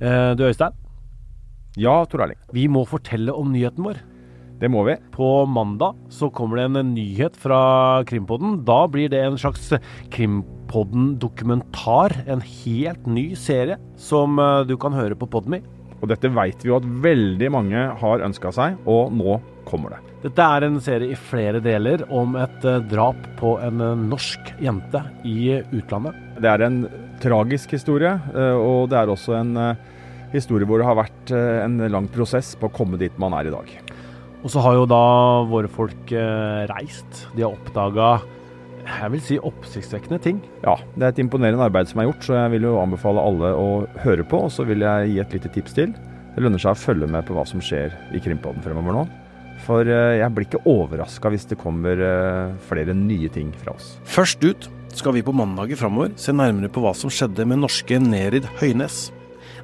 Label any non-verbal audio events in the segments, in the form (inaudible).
Eh, du Øystein, Ja, Tor Erling. vi må fortelle om nyheten vår. Det må vi. På mandag så kommer det en nyhet fra Krimpodden. Da blir det en slags Krimpodden-dokumentar. En helt ny serie som eh, du kan høre på Podmy. Og dette veit vi jo at veldig mange har ønska seg, og nå kommer det. Dette er en serie i flere deler om et eh, drap på en norsk jente i utlandet. Det er en tragisk historie, eh, og det er også en eh, historie hvor det har vært eh, en lang prosess på å komme dit man er i dag. Og så har jo da våre folk reist. De har oppdaga jeg vil si oppsiktsvekkende ting. Ja, det er et imponerende arbeid som er gjort, så jeg vil jo anbefale alle å høre på. Og så vil jeg gi et lite tips til. Det lønner seg å følge med på hva som skjer i Krimpodden fremover nå. For jeg blir ikke overraska hvis det kommer flere nye ting fra oss. Først ut skal vi på mandager framover se nærmere på hva som skjedde med norske Nerid Høynes.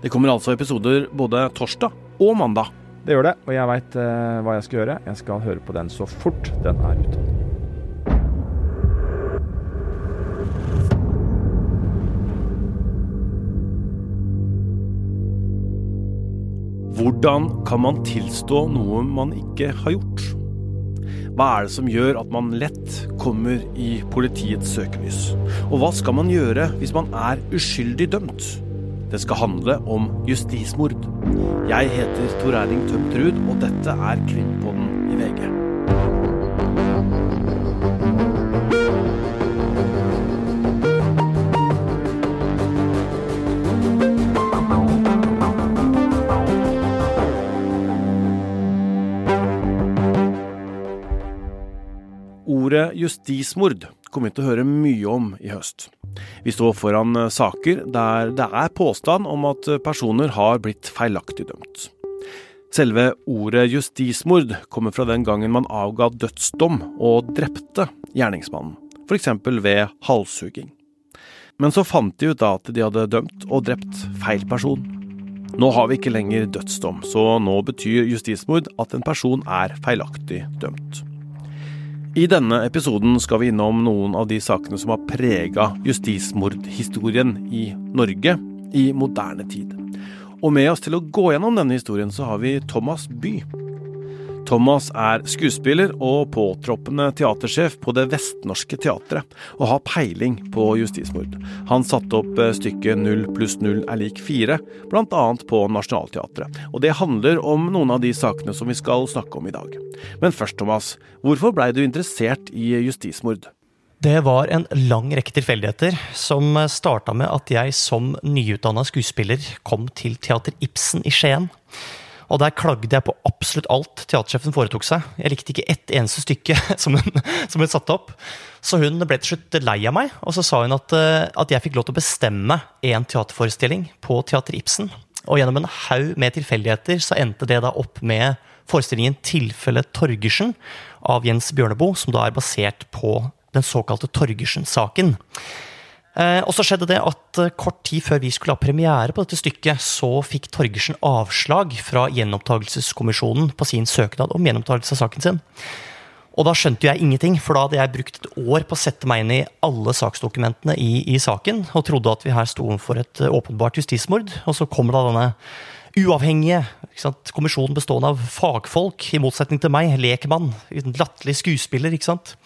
Det kommer altså episoder både torsdag og mandag. Det gjør det, og jeg veit hva jeg skal gjøre. Jeg skal høre på den så fort den er ute. Hvordan kan man tilstå noe man ikke har gjort? Hva er det som gjør at man lett kommer i politiets søkelys? Og hva skal man gjøre hvis man er uskyldig dømt? Det skal handle om justismord. Jeg heter Tor Erling Tømtrud, og dette er Krimpodden i VG. Ordet justismord kommer vi til å høre mye om i høst. Vi står foran eh, saker der det er påstand om at personer har blitt feilaktig dømt. Selve ordet justismord kommer fra den gangen man avga dødsdom og drepte gjerningsmannen, f.eks. ved halshugging. Men så fant de ut da at de hadde dømt og drept feil person. Nå har vi ikke lenger dødsdom, så nå betyr justismord at en person er feilaktig dømt. I denne episoden skal vi innom noen av de sakene som har prega justismordhistorien i Norge i moderne tid. Og med oss til å gå gjennom denne historien så har vi Thomas By. Thomas er skuespiller og påtroppende teatersjef på Det Vestnorske Teatret, og har peiling på justismord. Han satte opp stykket Null pluss null er lik fire, blant annet på Nationaltheatret. Og det handler om noen av de sakene som vi skal snakke om i dag. Men først, Thomas, hvorfor blei du interessert i justismord? Det var en lang rekke tilfeldigheter som starta med at jeg som nyutdanna skuespiller kom til Teater Ibsen i Skien. Og der klagde jeg på absolutt alt teatersjefen foretok seg. Jeg likte ikke ett eneste stykke (laughs) som hun, som hun satte opp. Så hun ble til slutt lei av meg, og så sa hun at, at jeg fikk lov til å bestemme én teaterforestilling på Teater Ibsen. Og gjennom en haug med tilfeldigheter så endte det da opp med forestillingen 'Tilfelle Torgersen' av Jens Bjørneboe, som da er basert på den såkalte Torgersen-saken. Eh, og så skjedde det at eh, kort tid før vi skulle ha premiere på dette stykket, så fikk Torgersen avslag fra Gjenopptakelseskommisjonen på sin søknad om gjenopptakelse av saken sin. Og da skjønte jeg ingenting, for da hadde jeg brukt et år på å sette meg inn i alle saksdokumentene i, i saken, og trodde at vi her sto overfor et eh, åpenbart justismord. Og så kommer da denne uavhengige kommisjonen bestående av fagfolk, i motsetning til meg, lekmann, latterlig skuespiller, ikke sant.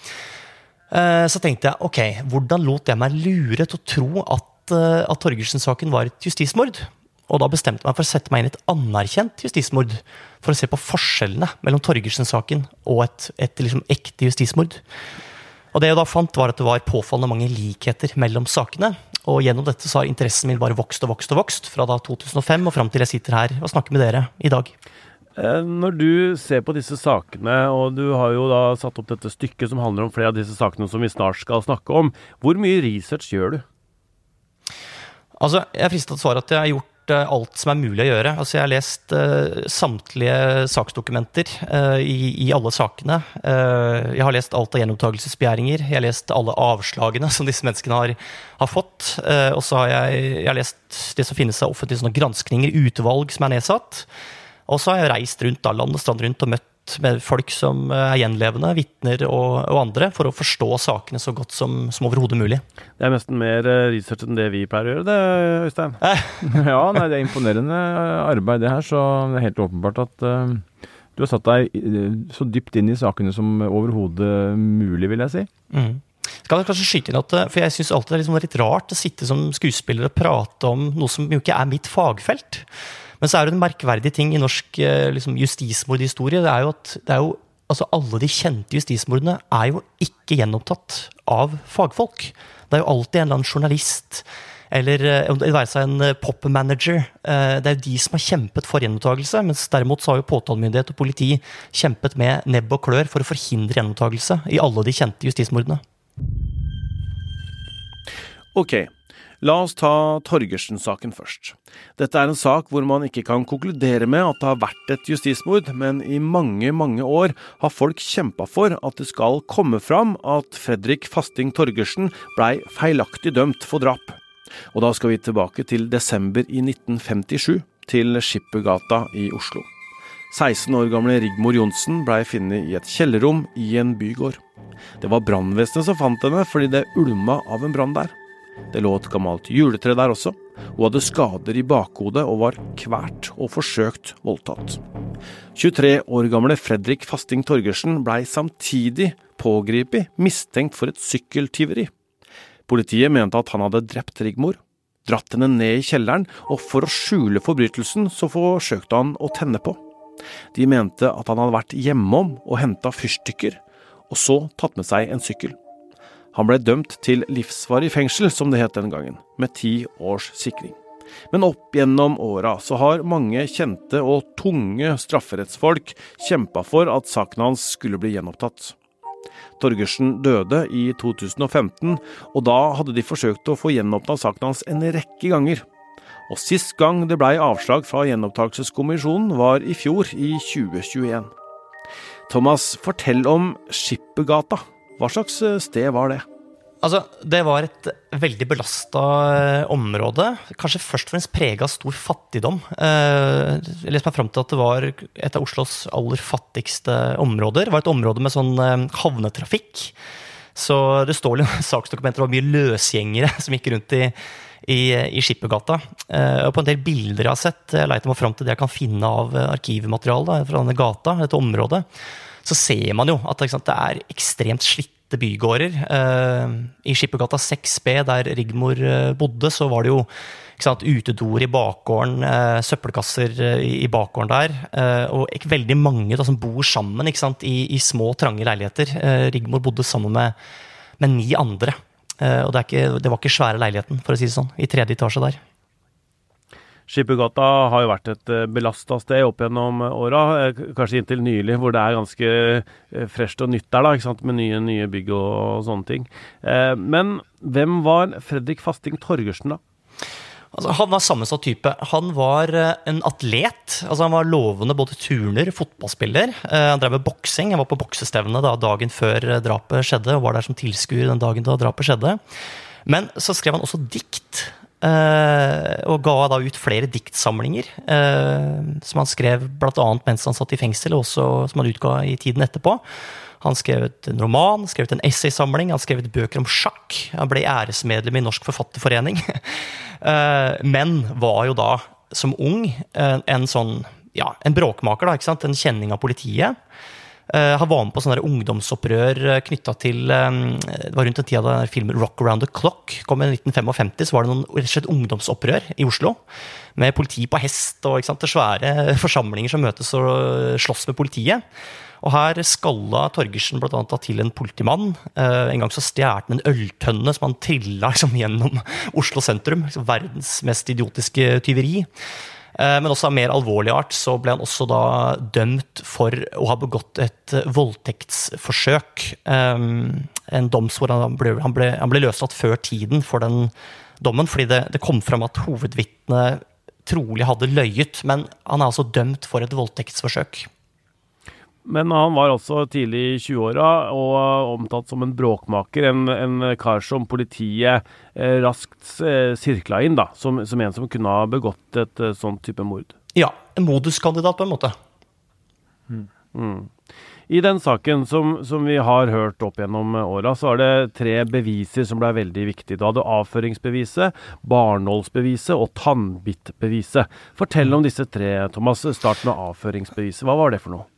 Så tenkte jeg ok, hvordan lot jeg meg lure til å tro at, at Torgersen-saken var et justismord? Og da bestemte jeg meg for å sette meg inn i et anerkjent justismord. For å se på forskjellene mellom Torgersen-saken og et, et liksom ekte justismord. Og det jeg da fant, var at det var påfallende mange likheter mellom sakene. Og gjennom dette så har interessen min bare vokst og vokst og vokst. Fra da 2005 og fram til jeg sitter her og snakker med dere i dag. Når du ser på disse sakene, og du har jo da satt opp dette stykket som handler om flere av disse sakene som vi snart skal snakke om, hvor mye research gjør du? Altså, Jeg er fristet til å svare at jeg har gjort alt som er mulig å gjøre. Altså, Jeg har lest uh, samtlige saksdokumenter uh, i, i, alle sakene. Jeg har lest alt av gjenopptakelsesbegjæringer. Jeg har lest alle avslagene som disse menneskene har, har fått. og så har jeg, jeg har lest det som finnes av offentlige sånne granskninger, utvalg som er nedsatt. Og så har jeg reist rundt da, land og strand rundt og møtt med folk som er gjenlevende, vitner og, og, andre, for å forstå sakene så godt som, som overhodet mulig. Det er nesten mer research enn det vi pleier å gjøre, det, Øystein? (laughs) ja, nei, det er imponerende arbeid, det her. Så det er helt åpenbart at uh, du har satt deg så dypt inn i sakene som overhodet mulig, vil jeg si. Mm. Skal jeg kanskje skyte inn at, for Jeg syns alltid det er liksom litt rart å sitte som skuespiller og prate om noe som jo ikke er mitt fagfelt. Men så er det en merkverdig ting i norsk eh, liksom, justismordhistorie. Det er jo at det er jo, altså Alle de kjente justismordene er jo ikke gjenopptatt av fagfolk. Det er jo alltid en eller annen journalist eller eh, det være seg en pop-manager. Det er jo de som har kjempet for gjenopptakelse, mens derimot så har jo påtalemyndighet og politi kjempet med nebb og klør for å forhindre gjenopptakelse i alle de kjente justismordene. Ok, la oss ta Torgersen-saken først. Dette er en sak hvor man ikke kan konkludere med at det har vært et justismord, men i mange, mange år har folk kjempa for at det skal komme fram at Fredrik Fasting Torgersen blei feilaktig dømt for drap. Og da skal vi tilbake til desember i 1957, til Skippergata i Oslo. 16 år gamle Rigmor Johnsen blei funnet i et kjellerrom i en bygård. Det var brannvesenet som fant henne fordi det ulma av en brann der. Det lå et gammelt juletre der også. Hun hadde skader i bakhodet og var kvært og forsøkt voldtatt. 23 år gamle Fredrik Fasting Torgersen blei samtidig pågrepet mistenkt for et sykkeltyveri. Politiet mente at han hadde drept Rigmor, dratt henne ned i kjelleren, og for å skjule forbrytelsen så forsøkte han å tenne på. De mente at han hadde vært hjemom og henta fyrstikker, og så tatt med seg en sykkel. Han ble dømt til livsvarig fengsel, som det het den gangen, med ti års sikring. Men opp gjennom åra så har mange kjente og tunge strafferettsfolk kjempa for at saken hans skulle bli gjenopptatt. Torgersen døde i 2015, og da hadde de forsøkt å få gjenopptatt saken hans en rekke ganger. Og sist gang det blei avslag fra gjenopptakelseskommisjonen, var i fjor, i 2021. Thomas, fortell om Skippergata. Hva slags eh, sted var det? Altså, Det var et veldig belasta eh, område. Kanskje først og fremst prega av stor fattigdom. Eh, jeg leste meg fram til at det var et av Oslos aller fattigste områder. Det var et område med sånn havnetrafikk. Så det står i (laughs) saksdokumenter det mye løsgjengere som gikk rundt i, i, i Skippergata. Og på en del bilder jeg har sett, jeg leiter meg fram til det jeg kan finne av arkivmateriale fra denne gata, dette området, så ser man jo at sant, det er ekstremt slitte bygårder. Uh, I Skippergata 6B, der Rigmor uh, bodde, så var det jo sant, utedoer i bakgården, uh, søppelkasser i, bakgården der. og ikke veldig mange da, som bor sammen sant, i, i, små, trange leiligheter. Rigmor bodde sammen med, med ni andre. og det, ikke, det var ikke svære leiligheten, for å si det sånn, i tredje etasje der. Skippergata har jo vært et eh, belasta sted opp gjennom åra, eh, kanskje inntil nylig, hvor det er ganske eh, fresht og nytt der, da, ikke sant? med nye, nye bygg og, og sånne ting. Men hvem var Fredrik Fasting Torgersen, da? Altså, han var sammensatt type. Han var en atlet. altså Han var lovende både turner, fotballspiller. Han drev med boksing. Jeg var på boksestevne da, dagen før drapet skjedde, og var der som tilskuer den dagen da drapet skjedde. Men så skrev han også dikt. Uh, og ga da ut flere diktsamlinger uh, som han skrev bl.a. mens han satt i fengsel, og også som han utga i tiden etterpå. Han skrev en roman, skrev en essaysamling, han skrev bøker om sjakk. Han ble æresmedlem i Norsk Forfatterforening. uh, (laughs) men var jo da, som ung, en sånn ja, en bråkmaker, da, ikke sant? en kjenning av politiet. Uh, han var med på sånne ungdomsopprør uh, knytta til um, Det var rundt den tida da filmen 'Rock Around the Clock' kom i 1955. Så var det noen rett ungdomsopprør i Oslo. Med politi på hest og sant, svære (laughs) forsamlinger som møtes og slåss med politiet. Og her skalla Torgersen annet til en politimann. En gang så stjal han en øltønne som han trilla liksom, gjennom Oslo sentrum. Liksom, verdens mest idiotiske tyveri. Eh, men også av mer alvorlig art så ble han også da dømt for å ha begått et voldtektsforsøk. Eh, en doms hvor han ble, han ble, han ble løslatt før tiden for den dommen, fordi det, det kom fram at hovedvitnet trolig hadde løyet. Men han er altså dømt for et voldtektsforsøk. Men han var også tidlig i 20-åra og omtalt som en bråkmaker. En, en kar som politiet eh, raskt eh, sirkla inn da, som, som, en som kunne ha begått et eh, sånt type mord. Ja, en moduskandidat på en måte. Mm. Mm. I den saken som, som, vi har hørt opp gjennom åra, så er det tre beviser som ble veldig viktige. Du hadde avføringsbeviset, barnålsbeviset og tannbittbeviset. Fortell om disse tre, Thomas. Start med avføringsbeviset. Hva var det for noe?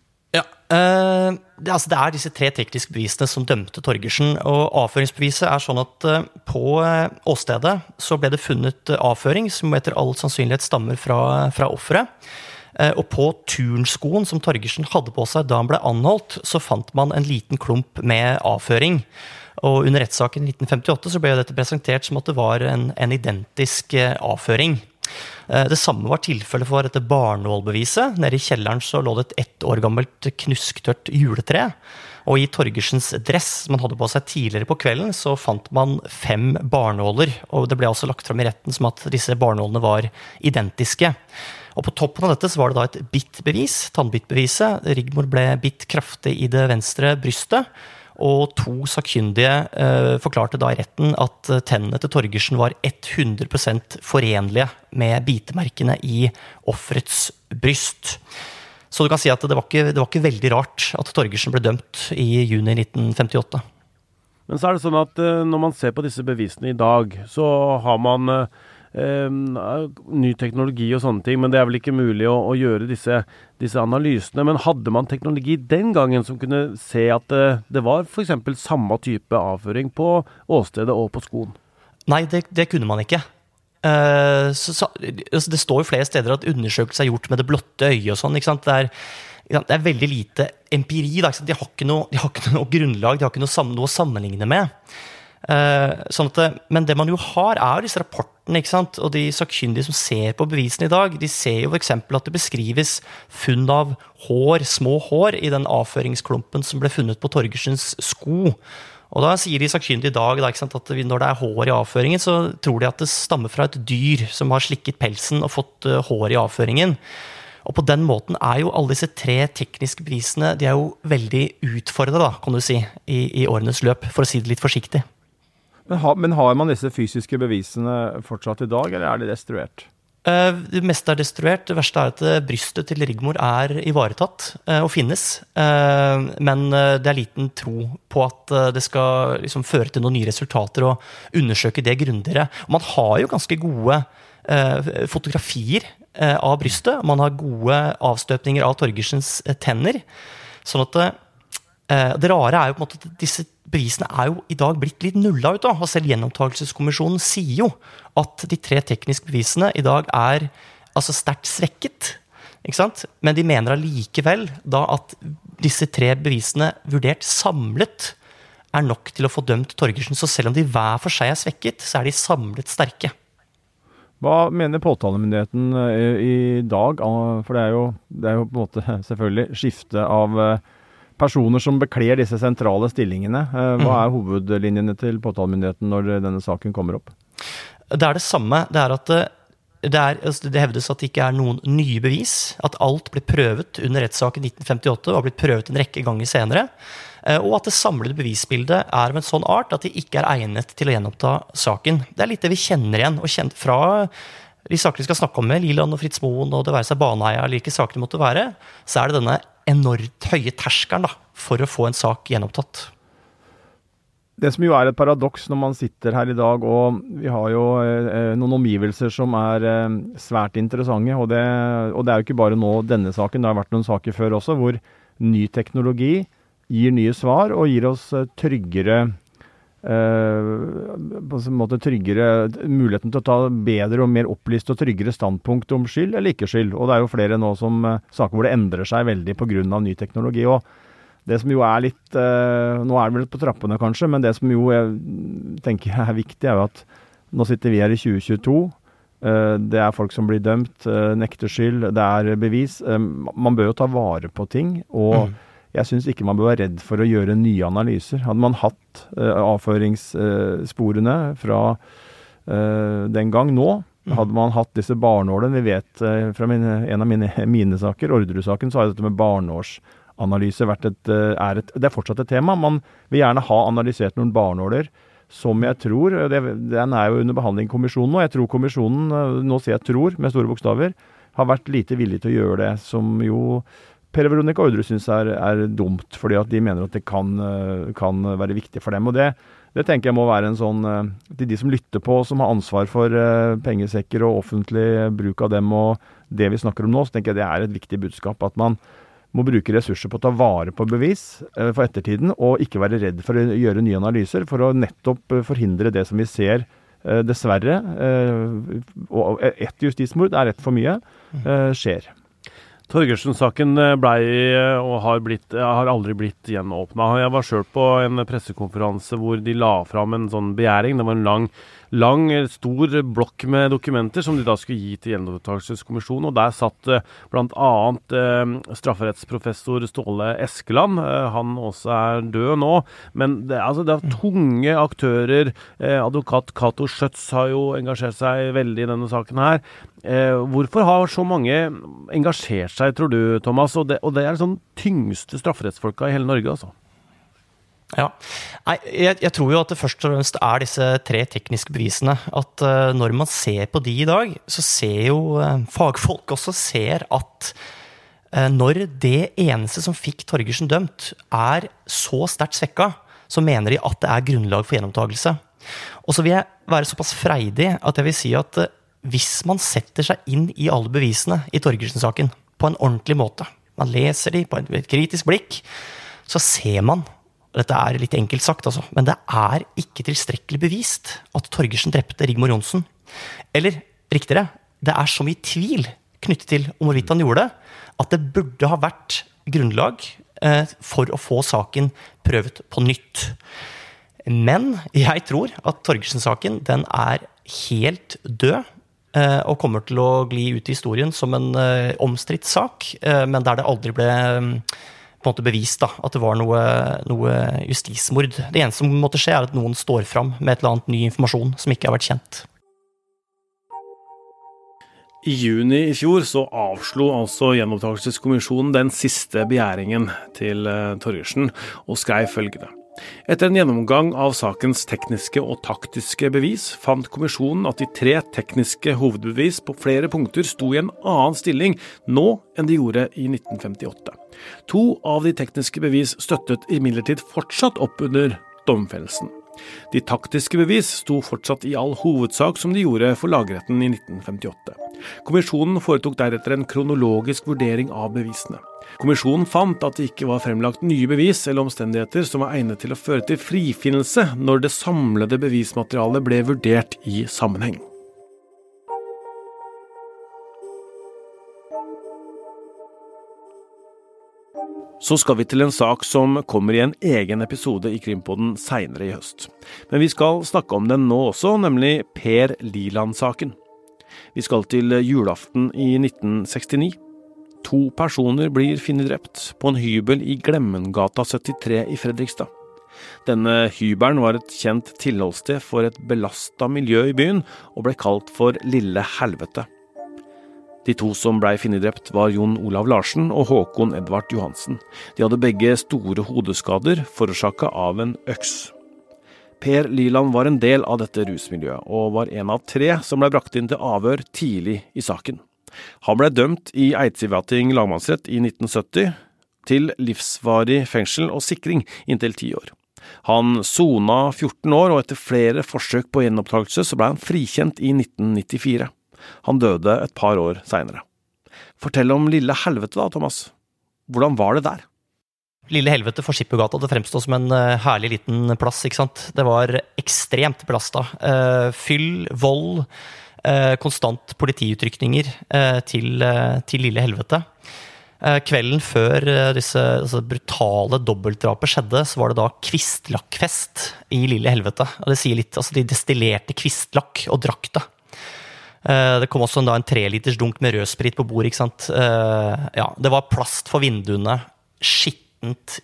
Eh, det, altså det, er disse tre tekniske bevisene som dømte Torgersen. og Avføringsbeviset er sånn at uh, på eh, åstedet så ble det funnet avføring som etter all sannsynlighet stammer fra, fra offeret. Og på turnskoen som Torgersen hadde på seg da han ble anholdt, så fant man en liten klump med avføring. Og under rettssaken i 1958 så ble dette presentert som at det var en, en identisk avføring. Eh, det samme var tilfellet for dette barnålbeviset. Nede i kjelleren så lå det et ett år gammelt knusktørt juletre. Og i Torgersens dress som han hadde på seg tidligere på kvelden, så fant man fem barnåler. Og det ble også lagt fram i retten som at disse barnålene var identiske. Og på toppen av dette så var det da et bittbevis, tannbittbeviset. Rigmor ble bitt kraftig i det venstre brystet. Og to sakkyndige eh, forklarte da i retten at eh, tennene til Torgersen var 100% forenlige med bitemerkene i offerets bryst. Så du kan si at det var, ikke, det var ikke veldig rart at Torgersen ble dømt i juni 1958. Men så er det sånn at eh, når man ser på disse bevisene i dag, så har man ny teknologi og sånne ting, men det er vel ikke mulig å, å gjøre disse, disse, analysene. Men hadde man teknologi den gangen som kunne se at det, det var f.eks. samme type avføring på åstedet og på skoen? Nei, det, det kunne man ikke. Uh, så, så, altså, det står jo flere steder at undersøkelser er gjort med det blotte øyet og sånn. Det er, det er veldig lite empiri. De, har noe, de, har ikke noe, grunnlag, de har ikke noe, noe å sammenligne med. Uh, sånn at, men det man jo har, er jo disse rapportene. ikke sant? Og de sakkyndige som ser på bevisene i dag, de ser jo f.eks. at det beskrives funn av hår, små hår i den avføringsklumpen som ble funnet på Torgersens sko. Og da sier de sakkyndige i dag da, at når det er hår i avføringen, så tror de at det stammer fra et dyr som har slikket pelsen og fått uh, hår i avføringen. Og på den måten er jo alle disse tre tekniske bevisene de er jo veldig utfordra, kan du si, i, i årenes løp, for å si det litt forsiktig. Men, ha, men, har man disse fysiske bevisene fortsatt i dag, eller er de destruert? Uh, det meste er destruert. Det verste er at uh, brystet til Rigmor er ivaretatt uh, og finnes. men det er liten tro på at det skal liksom, føre til noen nye resultater og undersøke det grundigere. Man har jo ganske gode fotografier av brystet. Man har gode avstøpninger av Torgersens tenner. Sånn at det rare er jo på en måte at disse bevisene er jo i dag blitt litt nulla ut. av. Og selv Gjenopptakelseskommisjonen sier jo at de tre tekniske bevisene i dag er altså sterkt svekket. Men de mener allikevel da at disse tre bevisene vurdert samlet er nok til å få dømt Torgersen. Så selv om de hver for seg er svekket, så er de samlet sterke. Hva mener påtalemyndigheten eh, i dag? For det er jo, det er jo på en måte (laughs) selvfølgelig skifte av eh, personer som bekler disse sentrale stillingene. Eh, hva mm. er hovedlinjene til påtalemyndigheten når denne saken kommer opp? Det er det samme. Det er at eh, det, er, altså, det, hevdes at det ikke er noen nye bevis. At alt ble prøvet under rettssaken 1958 og har blitt prøvet en rekke ganger senere. Eh, og at det samlede bevisbildet er av en sånn art at det ikke er egnet til å gjenoppta saken. Det er litt det vi kjenner igjen, og kjent fra de sakene vi skal snakke om med Liland og Fritz Moen og det være seg Baneheia eller hvilke saker det måtte være, så er det denne enormt høye terskelen for å få en sak gjenopptatt. Det som jo er et paradoks når man sitter her i dag, og vi har jo eh, noen omgivelser som er eh, svært interessante, og det, og det, er jo ikke bare nå denne saken, det har vært noen saker før også, hvor ny teknologi gir nye svar og gir oss eh, tryggere på en måte tryggere muligheten til å ta bedre og mer opplyst og tryggere standpunkt om skyld eller ikke skyld. Og det er jo flere nå som uh, saker hvor det endrer seg veldig pga. ny teknologi. og det som jo er litt uh, Nå er det vel på trappene, kanskje, men det som jo jeg tenker er viktig, er jo at nå sitter vi her i 2022. Uh, det er folk som blir dømt, nekter skyld, det er bevis. man bør jo ta vare på ting. og mm jeg syns ikke man bør være redd for å gjøre nye analyser. Hadde man hatt uh, avføringssporene fra uh, den gang nå, mm. hadde man hatt disse barnålene Vi vet uh, fra mine, en av mine, (laughs) mine saker, Orderud-saken, så har dette med barnårsanalyse vært et, er et Det er fortsatt et tema. Man vil gjerne ha analysert noen barnåler som jeg tror det, Den er jo under behandling i kommisjonen nå. Jeg tror kommisjonen, nå sier jeg 'tror' med store bokstaver, har vært lite villig til å gjøre det, som jo Per Veronica Ordre syns er, er, dumt, fordi at de mener at det kan, kan være viktig for dem. og det det tenker jeg må være en sånn Til de som lytter på, som har ansvar for pengesekker og offentlig bruk av dem og det vi snakker om nå, så tenker jeg det er et viktig budskap. At man må bruke ressurser på å ta vare på bevis eh, for ettertiden, og ikke være redd for å gjøre nye analyser for å nettopp eh, forhindre det som vi ser eh, dessverre, og ett justismord er ett for mye, skjer. Torgersen-saken blei og har, blitt, har, aldri blitt gjenåpna. Jeg var sjøl på en pressekonferanse hvor de la fram en sånn begjæring. Det var en lang lang, stor blokk med dokumenter som de da skulle gi til Gjenopptakelseskommisjonen. Og der satt eh, bl.a. Eh, strafferettsprofessor Ståle Eskeland. Eh, han også er død nå. Men det, altså, det er tunge aktører. Advokat Cato Schjøtz har jo engasjert seg veldig i denne saken her. Hvorfor har så mange engasjert seg, tror du, Thomas? Og det, og det er sånn tyngste strafferettsfolka i hele Norge, altså. Ja. Nei, jeg, jeg, tror jo at det først og fremst er disse tre tekniske bevisene. At uh, når man ser på de i dag, så ser jo uh, fagfolk også ser at uh, når det eneste som fikk Torgersen dømt, er så sterkt svekka, så mener de at det er grunnlag for gjenopptakelse. Og så vil jeg være såpass freidig at jeg vil si at hvis man setter seg inn i alle bevisene i Torgersen-saken på en ordentlig måte, man leser de på et kritisk blikk, så ser man dette er litt enkelt sagt, altså, men det er ikke tilstrekkelig bevist at Torgersen drepte Rigmor Johnsen. Eller riktigere, det er så mye tvil knyttet til om hvorvidt han gjorde det, at det burde ha vært grunnlag eh, for å få saken prøvd på nytt. Men jeg tror at Torgersen-saken den er helt død. Eh, og kommer til å gli ut i historien som en eh, omstridt sak, eh, men der det aldri ble på en måte bevist da, at det var noe, noe, justismord. Det eneste som måtte skje, er at noen står fram med et eller annet ny informasjon som ikke har vært kjent. I juni i fjor så avslo altså Gjenopptakelseskommisjonen den siste begjæringen til eh, Torgersen, og skrev følgende. Etter en gjennomgang av sakens tekniske og taktiske bevis, fant kommisjonen at de tre tekniske hovedbevis på flere punkter sto i en annen stilling nå enn de gjorde i 1958. To av de tekniske bevis støttet imidlertid fortsatt opp under domfellelsen. De taktiske bevis sto fortsatt i all hovedsak som de gjorde for lagretten i 1958. Kommisjonen foretok deretter en kronologisk vurdering av bevisene. Kommisjonen fant at det ikke var fremlagt nye bevis eller omstendigheter som var egnet til å føre til frifinnelse når det samlede bevismaterialet ble vurdert i sammenheng. Så skal vi til en sak som kommer i en egen episode i Krimpodden seinere i høst. Men vi skal snakke om den nå også, nemlig Per Liland-saken. Vi skal til julaften i 1969. To personer blir funnet drept på en hybel i Glemmengata 73 i Fredrikstad. Denne hybelen var et kjent tilholdssted for et belasta miljø i byen, og ble kalt for Lille Helvete. De to som blei funnet drept, var Jon Olav Larsen og Håkon Edvard Johansen. De hadde begge store hodeskader forårsaka av en øks. Per Liland var en del av dette rusmiljøet, og var en av tre som blei brakt inn til avhør tidlig i saken. Han blei dømt i Eidsivating lagmannsrett i 1970 til livsvarig fengsel og sikring inntil ti år. Han sona 14 år, og etter flere forsøk på gjenopptakelse så blei han frikjent i 1994. Han døde et par år seinere. Fortell om Lille Helvete da, Thomas. Hvordan var det der? Lille Helvete for Skippergata det fremstod som en uh, herlig liten plass. ikke sant? Det var ekstremt belasta. Uh, fyll, vold, uh, konstant politiutrykninger til, til, Lille Helvete. Kvelden før disse altså, brutale dobbeltdrapet skjedde, så var det da kvistlakkfest i Lille Helvete. Og det sier litt, altså De destillerte kvistlakk og drakk det. Eh, det kom også en, da, en treliters dunk med rødsprit på bordet. ikke sant? Eh, ja, det var plast for vinduene. Skittent,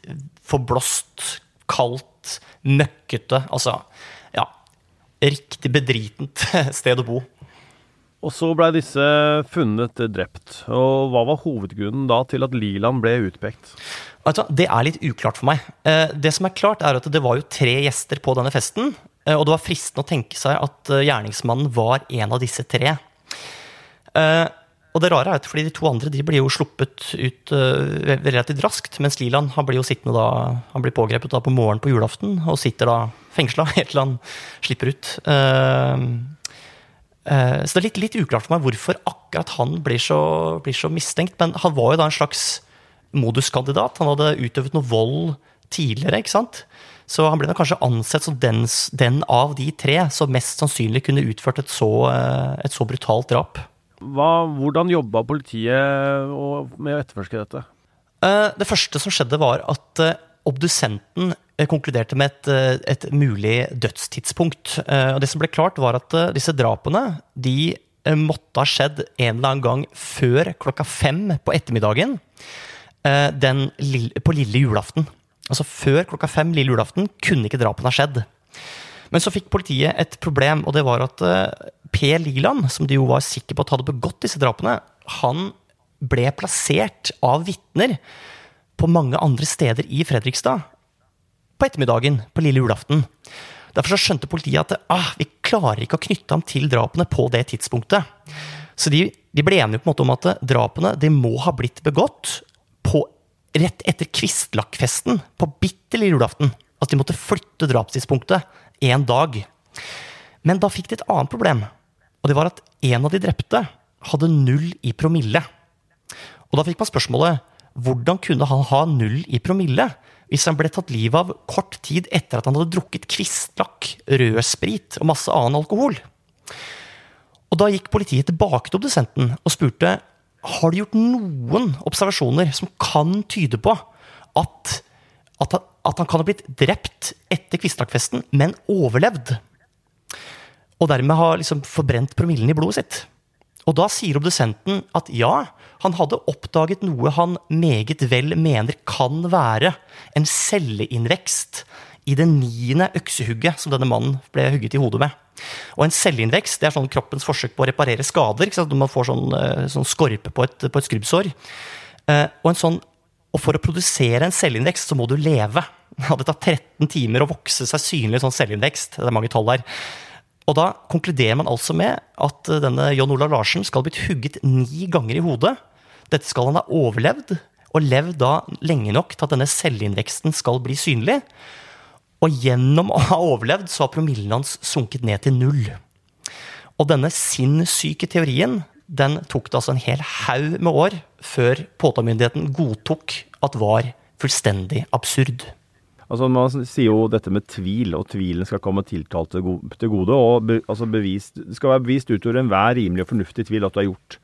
forblåst, kaldt, møkkete. Altså, ja Riktig bedritent (laughs) sted å bo. Og så blei disse funnet drept. Og Hva var hovedgrunnen da til at Liland ble utpekt? Det er litt uklart for meg. Eh, det som er klart er at Det var jo tre gjester på denne festen. Eh, og det var fristende å tenke seg at eh, gjerningsmannen var en av disse tre. Eh, og det rare er at fordi de to andre de blir jo sluppet ut relativt raskt, mens Liland han blir jo sittende da, han blir pågrepet da på morgenen på julaften og sitter da fengsla helt til han slipper ut. Så det er litt, litt, uklart for meg hvorfor akkurat han blir så, blir så, mistenkt. Men han var jo da en slags moduskandidat. Han hadde utøvet noe vold tidligere, ikke sant? Så han ble kanskje ansett som den, den, av de tre som mest sannsynlig kunne utført et så, et så brutalt drap. Hva, hvordan jobba politiet med å etterforske dette? Eh, det første som skjedde, var at eh, obdusenten eh, konkluderte med et, et mulig dødstidspunkt. Og det som ble klart, var at disse drapene de måtte ha skjedd en eller annen gang før klokka fem på ettermiddagen den, på lille julaften. Altså før klokka fem lille julaften kunne ikke drapene ha skjedd. Men så fikk politiet et problem, og det var at Per Liland, som de jo var sikre på at hadde begått disse drapene, han ble plassert av vitner på mange andre steder i Fredrikstad på ettermiddagen på lille julaften. Derfor så skjønte politiet at ah, vi klarer ikke å knytte ham til drapene på det tidspunktet. Så de, de ble enige på en måte om at drapene de må ha blitt begått rett etter Kvistlakkfesten på bitte lille julaften. At de måtte flytte drapstidspunktet én dag. Men da fikk de et annet problem. Og det var at en av de drepte hadde null i promille. Og da fikk man spørsmålet hvordan kunne han ha null i promille hvis han ble tatt livet av kort tid etter at han hadde drukket kvistlakk, rødsprit og masse annen alkohol? Og da gikk politiet tilbake til obdusenten og spurte har de gjort noen observasjoner som kan tyde på at, at, at han kan ha blitt drept etter kvistlakkfesten, men overlevd. Og dermed har liksom forbrent promillen i blodet sitt. Og da sier obdusenten at ja, han hadde oppdaget noe han meget vel mener kan være en celleinnvekst i det niende øksehugget som denne mannen ble hugget i hodet med. Og en celleinnvekst det er sånn kroppens forsøk på å reparere skader. Når man får sånn, eh, sånn skorpe på et, på et skrubbsår. Eh, og, sånn, og, for å produsere en celleinnvekst så må du leve. (laughs) Det tar 13 timer å vokse seg synlig sånn celleinnvekst. Det er mange tall her. Og da konkluderer man altså med at eh, denne John Olav Larsen skal ha blitt hugget ni ganger i hodet. Dette skal han ha overlevd, og levd da lenge nok til at denne celleinnveksten skal bli synlig. Og gjennom å ha overlevd, så har promillen hans sunket ned til null. Og denne sinnssyke teorien den tok det altså en hel haug med år før påtalemyndigheten godtok at var fullstendig absurd. Altså Man sier jo dette med tvil, og tvilen skal komme tiltalte til gode. og be, altså bevist, Det skal være bevist utover enhver rimelig og fornuftig tvil at du har gjort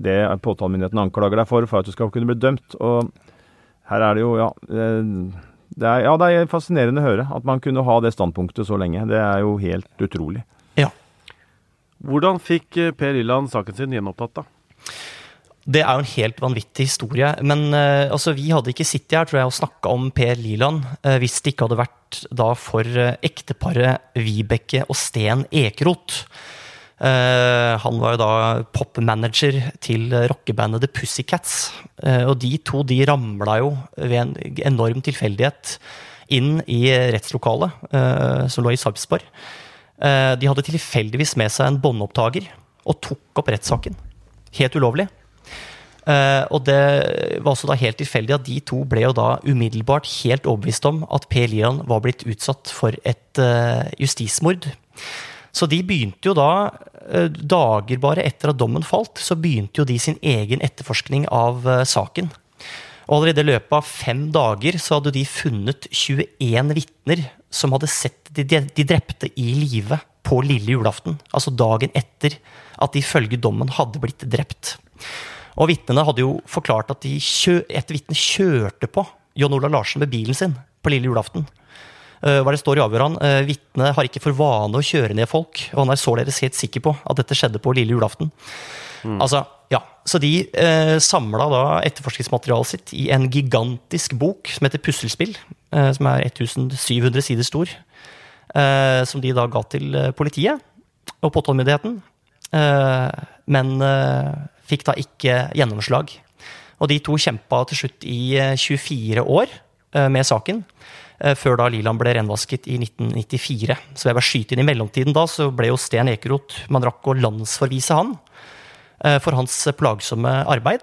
det påtalemyndigheten anklager deg for, for at du skal kunne bli dømt. Og her er det jo, ja eh, det er, ja, det er fascinerende å høre at man kunne ha det standpunktet så lenge. Det er jo helt utrolig. Ja. Hvordan fikk eh, Per Illand saken sin gjenopptatt, da? Det er jo en helt vanvittig historie. Men uh, altså, vi hadde ikke sittet her tror jeg, og snakka om Per Liland uh, hvis det ikke hadde vært da for uh, ekteparet Vibeke og Sten Ekeroth. Han var jo da popmanager til rockebandet The Pussycats. og de to de ramla jo ved en enorm tilfeldighet inn i rettslokalet som lå i Sarpsborg. de hadde tilfeldigvis med seg en båndopptaker og tok opp rettssaken. Helt ulovlig. Uh, og det var også da helt tilfeldig at de to ble jo da umiddelbart helt overbevist om at Per Lian var blitt utsatt for et uh, justismord. Så de begynte jo da, uh, dager bare etter at dommen falt, så begynte jo de sin egen etterforskning av saken. Og allerede i løpet av fem dager så hadde de funnet 21 vitner som hadde sett de, de drepte i live på lille julaften. Altså dagen etter at de ifølge dommen hadde blitt drept. Og vitnene hadde jo forklart at de et vitne kjørte på John Olav Larsen med bilen sin på lille julaften. Uh, hva det står i avhørene, uh, Vitnet har ikke for vane å kjøre ned folk, og han er således helt sikker på at dette skjedde på lille julaften. Mm. Altså, ja, Så de eh, samla da etterforskningsmaterialet sitt i en gigantisk bok som heter Puslespill, eh, som er 1700 sider stor. eh, som de da ga til politiet og påtalemyndigheten. men fikk da ikke gjennomslag. Og de to kjempa til slutt i 24 eh, år eh, med saken. Eh, før da Liland ble renvasket i 1994. Så jeg var skyte inn i mellomtiden da, så ble jo Sten Ekeroth Man rakk å landsforvise han. for hans plagsomme arbeid.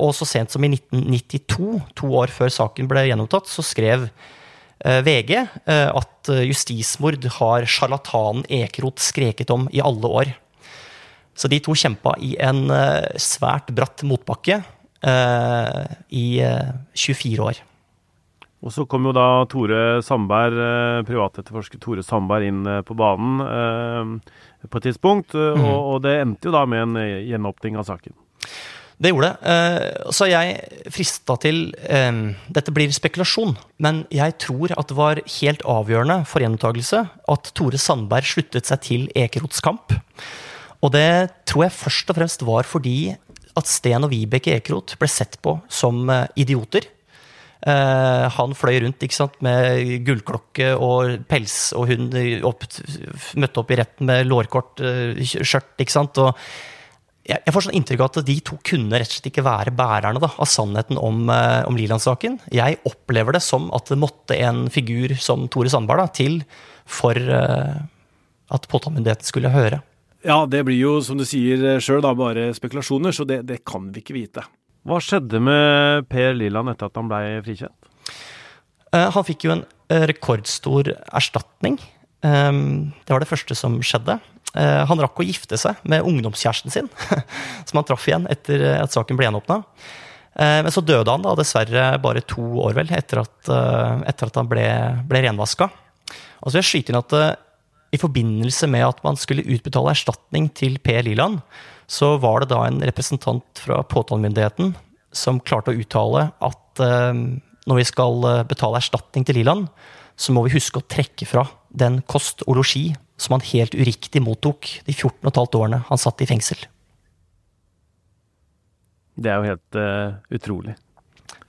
Og så sent som i 1992, to år før saken ble gjennomtatt, så skrev VG at justismord har sjarlatanen Ekeroth skreket om i alle år. Så de to kjempa i en svært bratt motbakke i uh, 24 år. Og så kom jo da Tore Sandberg, privatetterforsker Tore Sandberg inn på banen på et tidspunkt. Mm. Og, og, det endte jo da med en gjenåpning av saken. Det gjorde det. Så jeg frista til Dette blir spekulasjon, men jeg tror at det var helt avgjørende for gjenopptakelse at Tore Sandberg sluttet seg til Ekerots kamp. Og det tror jeg først og fremst var fordi at Sten og Vibeke Ekerot ble sett på som eh, idioter. Uh, han fløy rundt sant, med gullklokke og pels, og hun opp, møtte opp i retten med lårkort uh, skjørt. ikke sant, og jeg, får sånn inntrykk av at de to kunne rett og slett ikke være bærerne da, av sannheten om, uh, om Liland-saken. Jeg opplever det som at det måtte en figur som Tore Sandberg til for at påtalemyndigheten skulle høre. Ja, det blir jo, som du sier sjøl, bare spekulasjoner, så det, det, kan vi ikke vite. Hva skjedde med Per Liland etter at han ble frikjent? Uh, han fikk jo en uh, rekordstor erstatning. Um, det var det første som skjedde. Han rakk å gifte seg med ungdomskjæresten sin, (laughs) som han traff igjen etter at saken ble gjenåpna. Men så døde han da dessverre bare to år vel etter at, etter at han ble, ble renvaska. Og så vil jeg skyte inn at i forbindelse med at man skulle utbetale erstatning til Per Liland, så var det da en representant fra påtalemyndigheten som klarte å uttale at uh, når vi skal eh, betale erstatning til Liland, så må vi huske å trekke fra den kost og losji som han helt uriktig mottok de 14 15 årene han satt i fengsel. Det er jo helt uh, utrolig.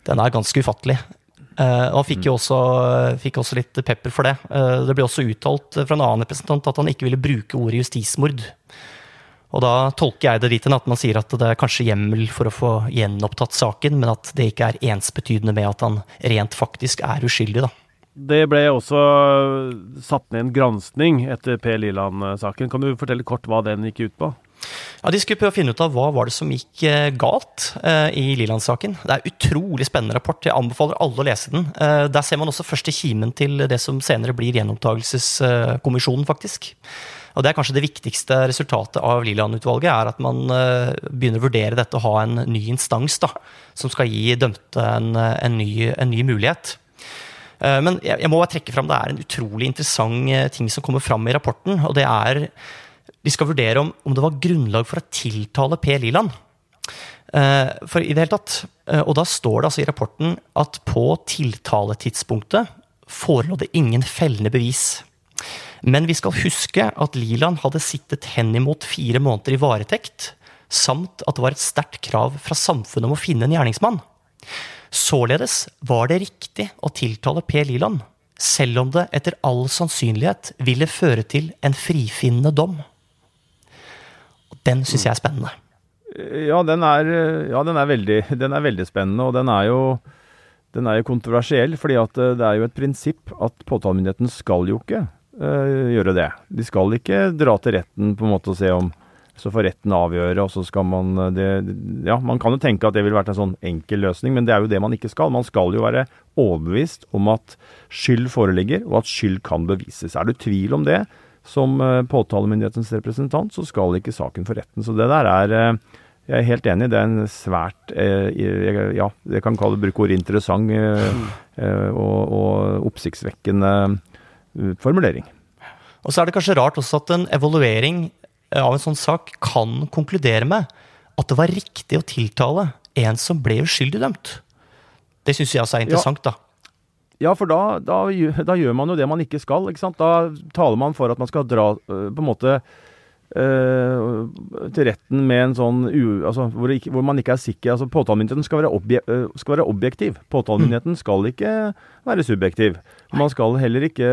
Den er ganske ufattelig. Uh, og fikk jo også, fikk også, litt pepper for det. Uh, det ble også uttalt fra en annen representant at han ikke ville bruke ordet justismord. Og da tolker jeg det dit hen at man sier at det er kanskje hjemmel for å få gjenopptatt saken, men at det ikke er ensbetydende med at han rent faktisk er uskyldig, da. Det ble også satt ned en granskning etter Per Liland-saken. Kan du fortelle kort hva den gikk ut på? Ja, De skulle prøve å finne ut av hva var det som gikk eh, galt eh, i Liland-saken. Det er en utrolig spennende rapport. Jeg anbefaler alle å lese den. Eh, der ser man også første kimen til det som senere blir gjenopptakelseskommisjonen, faktisk. Og Det er kanskje det viktigste resultatet av Liland-utvalget, er at man begynner å vurdere dette og ha en ny instans da, som skal gi dømte en, en, ny, en ny, mulighet. Men jeg, må bare trekke fram det er en utrolig interessant ting som kommer fram i rapporten. og det er de skal vurdere om, om det var grunnlag for å tiltale Per Liland. For i det hele tatt, Og da står det altså i rapporten at på tiltaletidspunktet forelå det ingen fellende bevis. Men vi skal huske at Liland hadde sittet henimot fire måneder i varetekt, samt at det var et sterkt krav fra samfunnet om å finne en gjerningsmann. Således var det riktig å tiltale Per Liland, selv om det etter all sannsynlighet ville føre til en frifinnende dom. Den syns jeg er spennende. Ja, den er, ja den, er veldig, den er, veldig, spennende. Og den er, jo, den er jo kontroversiell, fordi det er jo et prinsipp at påtalemyndigheten skal jo ikke gjøre det. De skal ikke dra til retten på en måte og se om så får retten avgjøre, og så skal man eh, det, Ja, man kan jo tenke at det ville vært en sånn enkel løsning, men det er jo det man ikke skal. Man skal jo være overbevist om at skyld foreligger, og at skyld kan bevises. Er du tvil om det, som eh, påtalemyndighetens representant, så skal ikke saken for retten. Så det der er eh, jeg er helt enig. Det er en svært eh, Ja, jeg kan kalle det bruke ordet interessant og, og oppsiktsvekkende formulering. Og så er det kanskje rart også at en evaluering av en sånn sak kan konkludere med at det var riktig å tiltale en som ble uskyldig dømt. Det syns jeg også er interessant, ja. da. Ja, for da, da, da, gjør man jo det man ikke skal. ikke sant? Da taler man for at man skal dra på en måte til retten med en sånn u, altså, hvor, ikke, hvor, man ikke er sikker. altså Påtalemyndigheten skal være, obje, uh, skal være objektiv. Påtalemyndigheten skal ikke være subjektiv. Man skal heller ikke,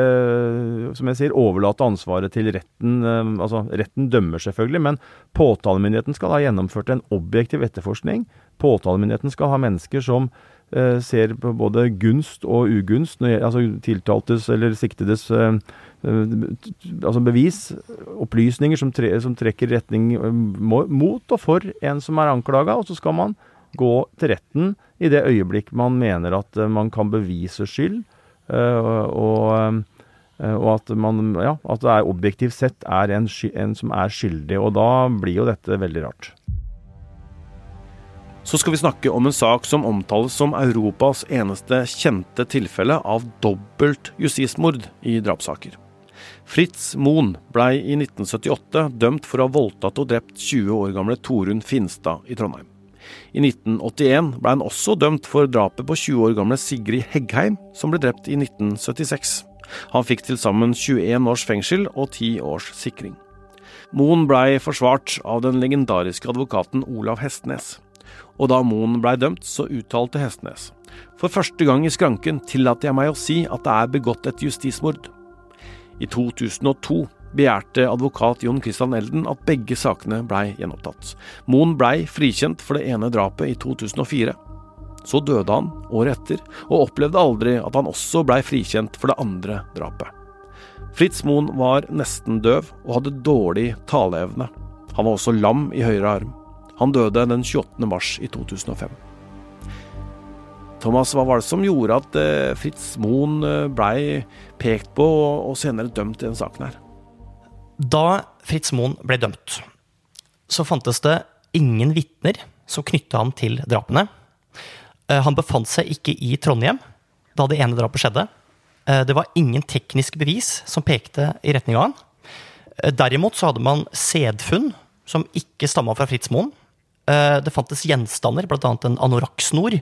som jeg sier, overlate ansvaret til retten. Uh, altså, Retten dømmer selvfølgelig, men påtalemyndigheten skal ha gjennomført en objektiv etterforskning. Påtalemyndigheten skal ha mennesker som eh, ser på både gunst og ugunst, altså tiltaltes eller siktedes eh, eh, altså bevis, opplysninger som, tre, som trekker retning mot og for en som er anklaga, og så skal man gå til retten i det øyeblikk man mener at man kan bevise skyld, og, og at, man, ja, at det er objektivt sett er en, en som er skyldig. Og da blir jo dette veldig rart så skal vi snakke om en sak som omtales som Europas eneste kjente tilfelle av dobbelt justismord i drapssaker. Fritz Moen blei i 1978 dømt for å ha voldtatt og drept 20 år gamle Torunn Finstad i Trondheim. I 1981 ble han også dømt for drapet på 20 år gamle Sigrid Heggheim, som ble drept i 1976. Han fikk til sammen 21 års fengsel og 10 års sikring. Moen blei forsvart av den legendariske advokaten Olav Hestnes og da Moen blei dømt, så uttalte Hestnes For første gang i skranken tillater jeg meg å si at det er begått et justismord. I 2002 begjærte advokat Jon Christian Elden at begge sakene blei gjenopptatt. Moen blei frikjent for det ene drapet i 2004. Så døde han året etter, og opplevde aldri at han også blei frikjent for det andre drapet. Fritz Moen var nesten døv og hadde dårlig taleevne. Han var også lam i høyre arm. Han døde den 28. mars i 2005. Thomas, hva var det som gjorde at eh, Fritz Moen eh, blei pekt på og senere dømt i denne saken her? Da Fritz Moen ble dømt, så fantes det ingen vitner som knytta han til drapene. Eh, han befant seg ikke i Trondheim da det ene drapet skjedde. Det var ingen tekniske bevis som pekte i retning av han. Derimot så hadde man sædfunn som ikke stamma fra Fritz Moen. Eh, det fantes gjenstander, bl.a. en anorakksnor,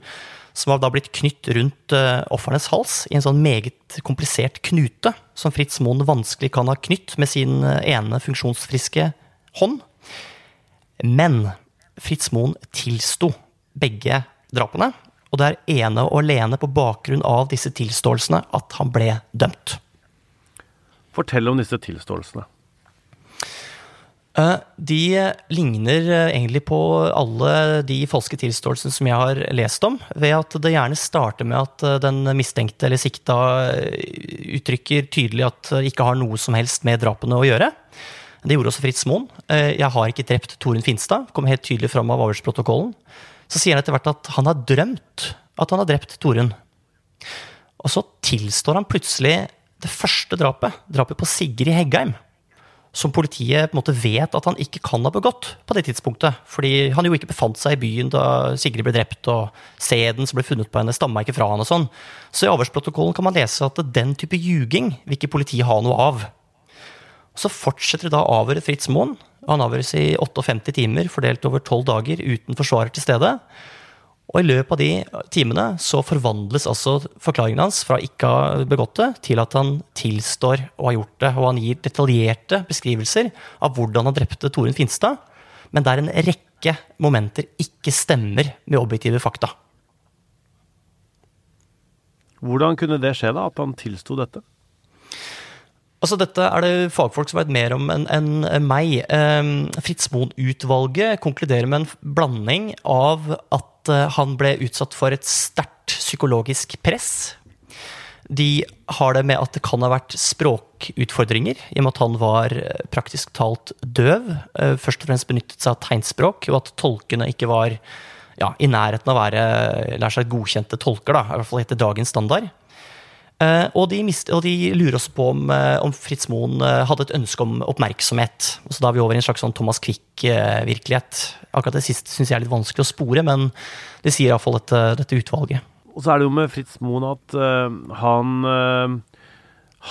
som har da blitt knytt rundt offernes ofrenes hals i en sånn meget komplisert knute, som Fritz Moen vanskelig kan ha knytt med sin eh, ene funksjonsfriske hånd. Men Fritz Moen tilsto begge drapene, og det er ene og alene på bakgrunn av disse tilståelsene at han ble dømt. Fortell om disse tilståelsene. Eh, de ligner eh, egentlig på alle de falske tilståelsene som jeg har lest om, ved at det gjerne starter med at eh, den mistenkte eller sikta uttrykker tydelig at det ikke har noe som helst med drapene å gjøre. Det gjorde også Fritz Moen. Jeg har ikke drept Torunn Finstad. kom helt tydelig fram av avhørsprotokollen. Så sier han etter hvert at han har drømt at han har drept Torunn. Og så tilstår han plutselig det første drapet, drapet på Sigrid Heggheim som politiet på en måte vet at han ikke kan ha begått på det tidspunktet. Fordi han jo ikke befant seg i byen da Sigrid ble drept, og sæden som ble funnet på henne, stamma ikke fra han og sånn. Så i avhørsprotokollen kan man lese at den type ljuging vil ikke politiet ha noe av. Så fortsetter da avhøret Fritz Moen. Han avhøres i 58 timer, fordelt over 12 dager, uten forsvarer til stede. Og i løpet av de timene så forvandles altså forklaringen hans fra ikke å ha begått det, til at han tilstår å ha gjort det. Og han gir detaljerte beskrivelser av hvordan han drepte Torunn Finstad. Men der en rekke momenter ikke stemmer med objektive fakta. Hvordan kunne det skje, da? At han tilsto dette? Altså, dette er det fagfolk som vet mer om enn en meg. Um, Fritz Moen-utvalget konkluderer med en blanding av at Eh, han ble utsatt for et sterkt psykologisk press. De har det med at det kan ha vært språkutfordringer, i og med at han var eh, praktisk talt døv. Eh, først og fremst benyttet seg av tegnspråk, og at tolkene ikke var ja, i nærheten av å være godkjente tolker, da, i hvert fall etter dagens standard. Uh, og, de mist, og, de lurer oss på om, uh, om Fritz Moen uh, hadde et ønske om oppmerksomhet. Så da er vi over i en slags sånn Thomas Quick-virkelighet. Akkurat det siste syns jeg er litt vanskelig å spore, men det sier iallfall dette, dette utvalget. Og så er det jo med Fritz Moen at han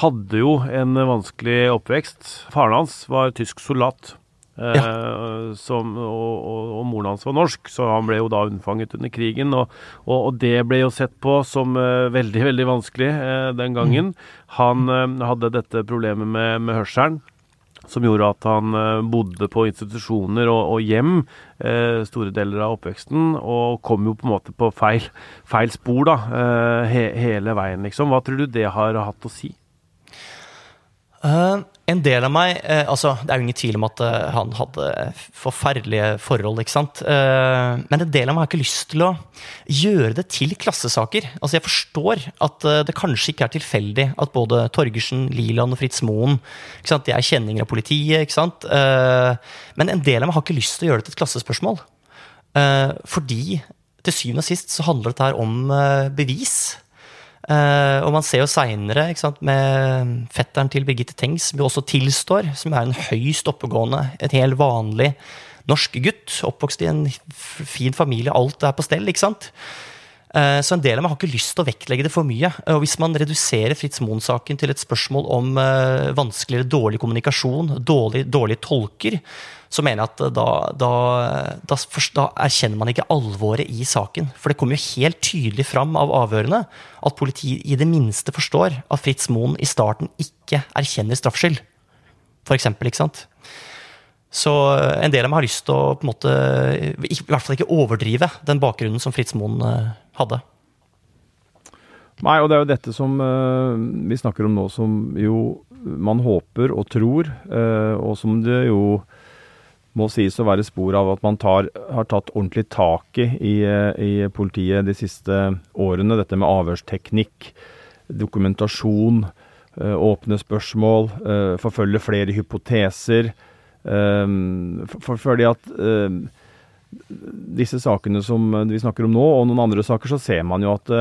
hadde jo en vanskelig oppvekst. Faren hans var tysk soldat. Ja. Eh, som, og, og, og, moren hans var norsk, så han ble jo da unnfanget under krigen. Og, og det ble jo sett på som uh, veldig, veldig vanskelig uh, den gangen. Mm. Han uh, hadde dette problemet med, med, hørselen. Som gjorde at han bodde på institusjoner og, hjem store deler av oppveksten. Og kom jo på en måte på feil, feil spor da, he, hele veien, liksom. Hva tror du det har hatt å si? Uh, en del av meg eh, altså Det er jo ingen tvil om at eh, han hadde forferdelige forhold. ikke sant? men en del av meg har ikke lyst til å gjøre det til klassesaker. Altså Jeg forstår at det kanskje ikke er tilfeldig at både Torgersen, Liland og Fritz Moen ikke sant? De er kjenninger av politiet. ikke sant? men en del av meg har ikke lyst til å gjøre det til et klassespørsmål. fordi til syvende og sist så handler dette her om bevis. Uh, og man ser jo seinere med fetteren til Birgitte Tengs, jo også tilstår, som er en høyst oppegående, en helt vanlig norsk gutt. Oppvokst i en fin familie, alt er på stell. ikke sant? Uh, så en del av meg har ikke lyst til å vektlegge det for mye. Og hvis man reduserer Fritz Moen-saken til et spørsmål om uh, vanskelig eller dårlig kommunikasjon, dårlig, dårlige tolker, så mener jeg at da, da, da, da, erkjenner man ikke alvoret i saken. For det kommer jo helt tydelig fram av avhørene at politiet i det minste forstår at Fritz Moen i starten ikke erkjenner straffskyld. For eksempel, ikke sant? Så en del av meg har lyst til å på en måte, i hvert fall ikke overdrive den bakgrunnen som Fritz Moen eh, hadde. Nei, og det er jo dette som uh, vi snakker om nå, som jo man håper og tror, og som det jo må sies å være spor av at man tar, har tatt ordentlig tak i, i, politiet de siste årene. Dette med avhørsteknikk, dokumentasjon, eh, åpne spørsmål, eh, forfølge flere hypoteser. Eh, for, fordi at disse sakene som vi snakker om nå, og noen andre saker, så ser man jo at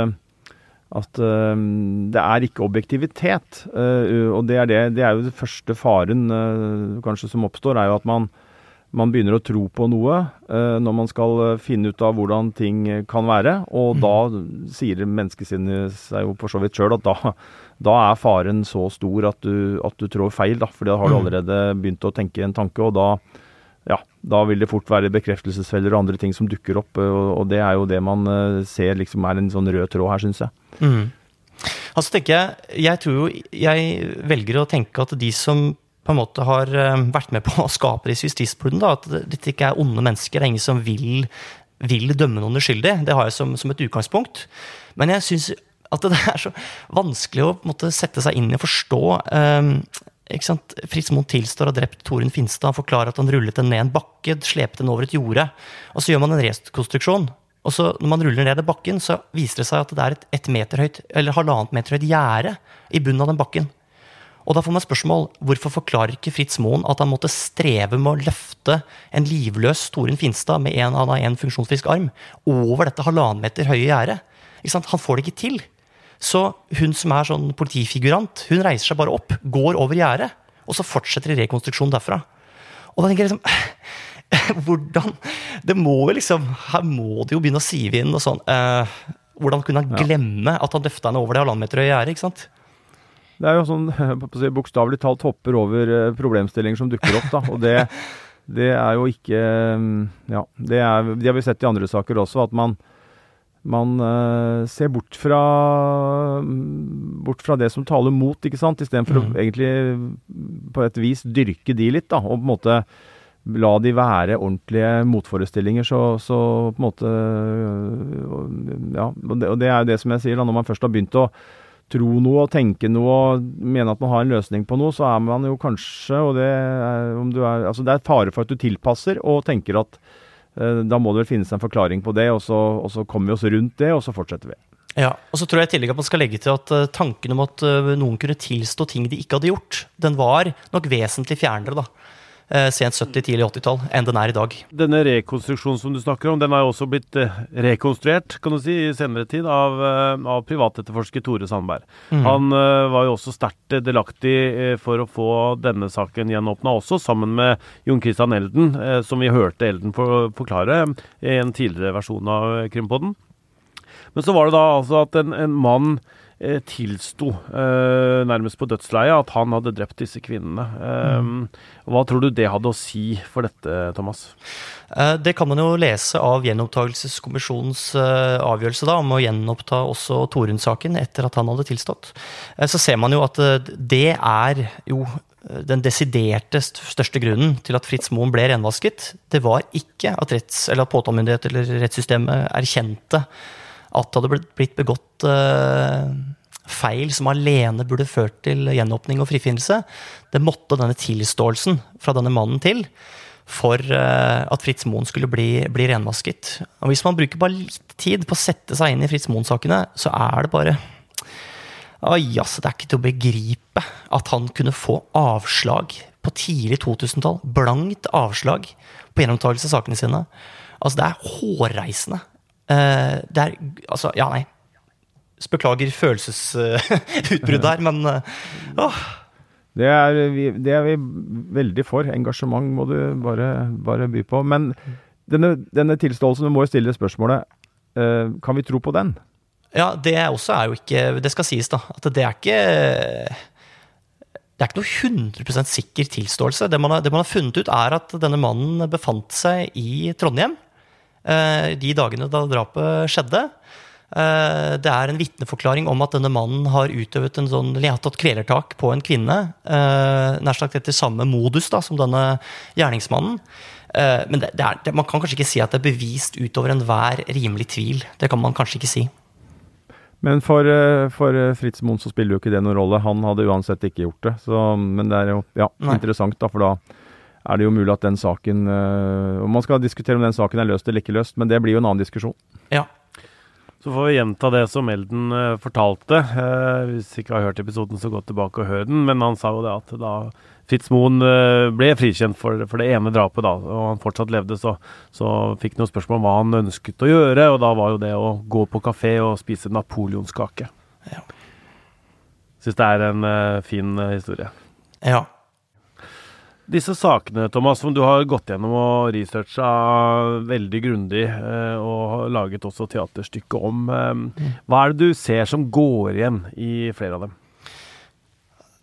at um, det er ikke objektivitet. Uh, og det er, det, det er jo den første faren uh, kanskje som oppstår, er jo at man, man begynner å tro på noe uh, når man skal eh, finne ut av hvordan ting kan være. Og mm. da sier menneskesinnet seg jo for så vidt sjøl at da, da, er faren så stor at du, at du trår feil. da, For da har du mm. allerede begynt å tenke en tanke, og da, ja, da vil det fort være bekreftelsesfeller og andre ting som dukker opp. Og, det er jo det man ser liksom er en sånn rød tråd her, syns jeg. Mm. Altså tenker Jeg jeg tror jo, jeg velger å tenke at de som på en måte har eh, vært med på å skape disse justisbruddene. At dette ikke er onde mennesker. Det er ingen som vil, vil dømme noen uskyldig. Det har jeg som, som et utgangspunkt. Men jeg syns at det er så vanskelig å måte, sette seg inn i og forstå. Um, ikke sant? Fritz Moen tilstår å ha drept Torunn Finstad. Han forklarer at han rullet den ned en bakke, slepte den over et jorde. Og så gjør man en rekonstruksjon. Og så når man ruller ned i bakken, så viser det seg at det er et, et meter høyt, eller halvannet meter høyt gjerde i bunnen av den bakken. Og da får man spørsmål hvorfor forklarer ikke Fritz Moen at han måtte streve med å løfte en livløs Torunn Finstad med en, han en funksjonsfrisk arm over dette halvannen meter høye gjerdet? Han får det ikke til. Så hun som er sånn politifigurant, hun reiser seg bare opp, går over gjerdet, og så fortsetter rekonstruksjonen derfra. Og da tenker jeg liksom (laughs) Hvordan Det må jo liksom Her må det jo begynne å sive inn og sånn. Eh, hvordan kunne han glemme at han løfta henne over det halvannen meter høye gjerdet? Det er jo sånn (laughs) bokstavelig talt hopper over eh, problemstillinger som dukker opp, da. Og det, (laughs) det er jo ikke mm, Ja, det, er, det, har vi sett i andre saker også, at man, man uh, ser bort fra, mm, bort fra det som taler mot, ikke sant, istedenfor mm. å egentlig på et vis dyrke de litt, da. Og på en måte la de være ordentlige motforestillinger, så, så på en måte Ja, og det, og det er jo det som jeg sier, da, når man først har begynt å tro noe og tenke noe og mene at man har en løsning på noe, så er man jo kanskje og det er, er, altså det er fare for at du tilpasser og tenker at eh, da må det vel finnes en forklaring på det, og så, og så kommer vi oss rundt det, og så fortsetter vi. Ja, og så tror jeg i tillegg at man skal legge til at uh, tanken om at uh, noen kunne tilstå ting de ikke hadde gjort, den var nok vesentlig fjernere, da. Eh, sent 70-, tidlig 80-tall enn den er i dag. Denne rekonstruksjonen som du snakker om, den har jo også blitt eh, rekonstruert kan du si, i senere tid av, eh, av privatetterforsker Tore Sandberg. Mm. Han var jo også sterkt delaktig for å få denne saken gjenåpna også, sammen med Jon Christian Elden, som vi hørte Elden forklare i en tidligere versjon av Krimpodden. Men så var det da altså at en, en mann tilsto eh, nærmest på dødsleiet at han hadde drept disse kvinnene. Eh. Hva tror du det hadde å si for dette, Thomas? Eh, det kan man jo lese av Gjenopptakelseskommisjonens eh, avgjørelse da, om å gjenoppta også Torunn-saken etter at han hadde tilstått. Eh, så ser man jo at det er jo den desiderte største grunnen til at Fritz Moen ble renvasket, det var ikke at, retts, eller at påtalemyndighet eller rettssystemet erkjente at det hadde blitt begått uh, feil som alene burde ført til gjenåpning og frifinnelse, det måtte denne tilståelsen fra denne mannen til for uh, at Fritz Moen skulle bli, bli, renvasket. Og hvis man bruker bare litt tid på å sette seg inn i Fritz Moen-sakene, så er det bare Oi, altså, det er ikke til å begripe at han kunne få avslag på tidlig 2000-tall. Blankt avslag på gjenopptakelse av sakene sine. Altså, det er hårreisende. Uh, det er Altså, ja, nei. Beklager følelsesutbruddet (laughs) her, men uh, det er, vi, det er, vi, veldig for. Engasjement må du bare, bare by på. Men denne, denne tilståelsen, du må jo stille spørsmålet Kan vi tro på den? Ja, det også er jo ikke Det skal sies, da. At det er ikke det er ikke noe 100 sikker tilståelse. Det man, har, det man, har, funnet ut, er at denne mannen befant seg i Trondheim eh, de dagene da drapet skjedde. Eh, det er en vitneforklaring om at denne mannen har utøvet en sånn, eller tatt kvelertak på en kvinne. Eh, nær sagt etter samme modus da, som denne gjerningsmannen. Eh, men det, det er, man kan kanskje ikke si at det er bevist utover enhver rimelig tvil. Det kan man kanskje ikke si. Men for, eh, for, eh, Fritz Moen så spiller jo ikke det noen rolle. Han hadde uansett ikke gjort det. Så, men det er jo ja, interessant, da, for da er det jo mulig at den saken og Man skal diskutere om den saken er løst eller ikke løst, men det blir jo en annen diskusjon. Ja. Så får vi gjenta det som Elden uh, fortalte. Uh, hvis ikke har hørt episoden, så gå tilbake og hør den. Men han sa jo det at da Fritz Moen eh, ble frikjent for, for, det ene drapet, da, og han fortsatt levde, så, så fikk han noen spørsmål om hva han ønsket å gjøre, og da var jo det å gå på kafé og spise napoleonskake. Ja. Syns det er en uh, fin uh, historie. Ja. Disse sakene Thomas, som du har gått gjennom og researcha veldig grundig, uh, og har laget også teaterstykke om, mm. hva er det du ser som går igjen i flere av dem?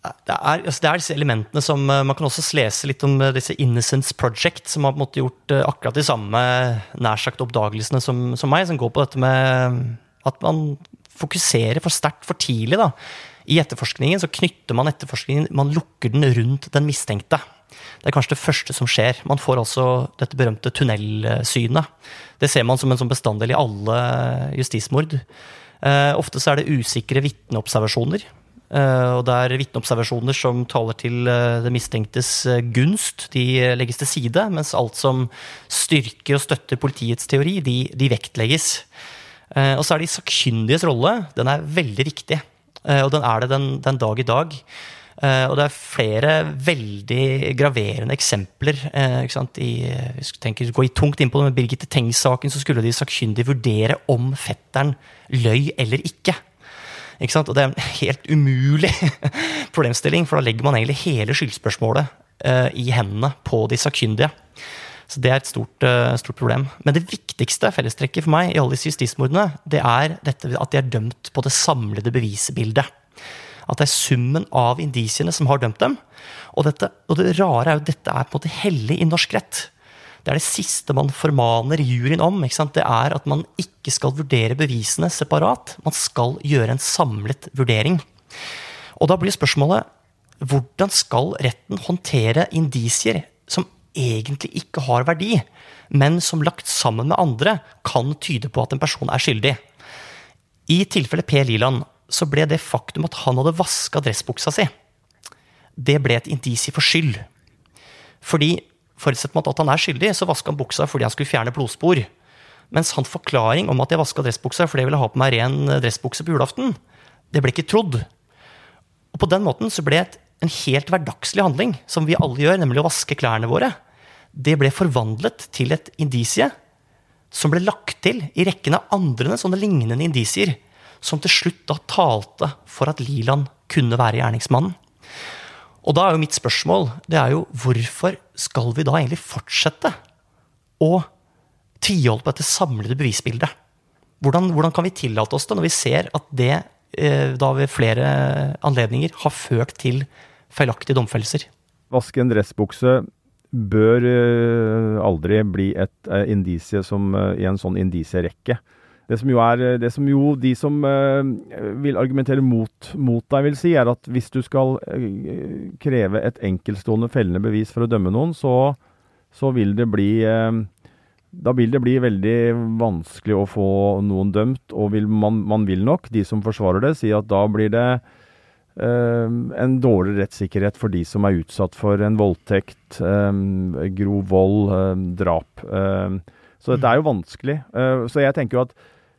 det er, altså det er, disse elementene som eh, Man kan også lese litt om eh, disse Innocence Project, som har på en måte gjort eh, akkurat de samme nær sagt oppdagelsene som, som, meg, som går på dette med at man fokuserer for sterkt for tidlig. da. I etterforskningen så knytter man etterforskningen Man lukker den rundt den mistenkte. Det er kanskje det første som skjer. Man får altså dette berømte tunnelsynet. Det ser man som en sånn bestanddel i alle justismord. Eh, ofte så er det usikre vitneobservasjoner. Eh, og det er vitneobservasjoner som taler til uh, det mistenktes uh, gunst. De legges til side, mens alt som styrker og støtter politiets teori, de, de vektlegges. og så er de sakkyndiges rolle den er veldig viktig. og den er det den, den dag i dag. Og det er flere veldig graverende eksempler. ikke sant? I, hvis tenker, gå tungt inn på det med Birgitte Tengs-saken, så skulle de sakkyndige vurdere om fetteren løy eller ikke. Ikke sant? Og det er en helt umulig (laughs) problemstilling, for da legger man egentlig hele skyldspørsmålet i hendene på de sakkyndige. Så det er et stort, stort, problem. Men det viktigste fellestrekket for meg i alle disse justismordene, det er dette at de er dømt på det samlede bevisbildet. At det er summen av indisiene som har dømt dem. Og, dette, og det rare er jo at dette er på en måte hellig i norsk rett. Det er det siste man formaner juryen om. Det er at man ikke skal vurdere bevisene separat. Man skal gjøre en samlet vurdering. Og da blir spørsmålet hvordan skal retten håndtere indisier som egentlig ikke har verdi, men som lagt sammen med andre kan tyde på at en person er skyldig? I tilfellet Per Liland så ble det faktum at han hadde vaska dressbuksa si, det ble et indisie for skyld. Fordi Forutsetter man at han er skyldig, så vaska han buksa fordi han skulle fjerne blodspor. Mens hans forklaring om at jeg vaska dressbuksa fordi jeg ville ha på meg ren eh, dressbukse på julaften, det ble ikke trodd. Og på den måten så ble en helt hverdagslig handling, som vi alle gjør, nemlig å vaske klærne våre, det ble forvandlet til et indisie som ble lagt til i rekken av andre sånne lignende indisier, som til slutt da talte for at Liland kunne være gjerningsmannen. Og da er jo mitt spørsmål det er jo hvorfor skal vi da egentlig fortsette å tviholde på dette samlede bevisbildet? Hvordan, hvordan, kan vi tillate oss det når vi ser at det eh, da ved flere anledninger har ført til feilaktige domfellelser? Vaske en dressbukse bør eh, aldri bli et eh, indisie som, i en sånn indisierekke. Det som er Det som jo de som uh, vil argumentere mot, mot, deg, vil si, er at hvis du skal uh, kreve et enkeltstående fellende bevis for å dømme noen, så, så vil det bli da vil det bli veldig vanskelig å få noen dømt, og vil man, man, vil nok, de som forsvarer det, si at da blir det eh, en dårlig rettssikkerhet for de som er utsatt for en voldtekt, eh, grov vold, eh, drap. Så dette er jo vanskelig. Eh, så jeg tenker jo at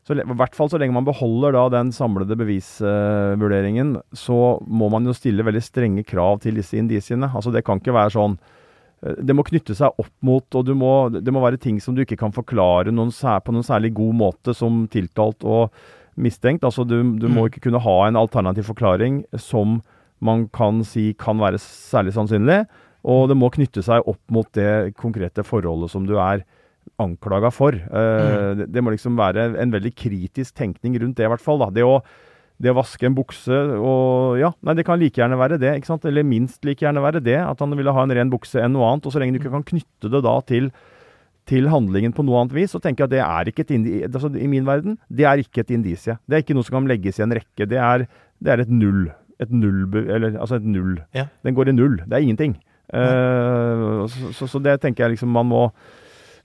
så, I hvert fall så lenge man beholder da den samlede bevisvurderingen, så må man jo stille veldig strenge krav til disse indisiene. Altså Det kan ikke være sånn Eh, det må knytte seg opp mot, og må, det må være ting som du ikke kan forklare noen, på noen særlig god måte som tiltalt og mistenkt. Altså du, du må mm. ikke kunne ha en alternativ forklaring som man kan si kan være særlig sannsynlig. Og det må knytte seg opp mot det konkrete forholdet som du er anklaga for. Uh, mm. det, det, må liksom være en veldig kritisk tenkning rundt det, i hvert fall. Da. Det å det å vaske en bukse og Ja, nei, det kan like gjerne være det. ikke sant? Eller minst like gjerne være det. At han ville ha en ren bukse enn noe annet. Og så lenge du ikke kan knytte det da til, til handlingen på noe annet vis, så tenker jeg at det er ikke et indi altså, I min verden, det er ikke et indisie. Det er ikke noe som kan legges i en rekke. Det er, det er et null. Et null Eller altså et null. Ja. Den går i null. Det er ingenting. Uh, så, så, så det tenker jeg liksom man må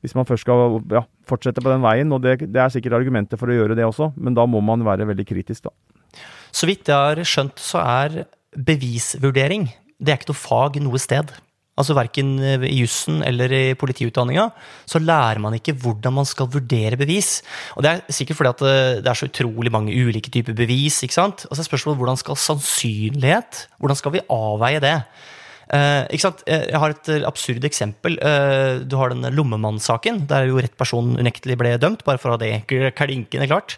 hvis man først skal ja, fortsette på den veien, og det, det, er sikkert argumenter for å gjøre det også, men da må man være veldig kritisk, da. Så vidt jeg har skjønt, så er bevisvurdering det er ikke noe fag noe sted. Altså Verken i jussen eller i politiutdanninga så lærer man ikke hvordan man skal vurdere bevis. Og Det er sikkert fordi at eh, det er så utrolig mange ulike typer bevis. ikke sant? Og så er spørsmålet hvordan skal sannsynlighet Hvordan skal vi avveie det? Uh, ikke sant? Jeg har et absurd eksempel. Du har den lommemannsaken, der jo rett person unektelig ble dømt, bare for å ha det klinkende klart.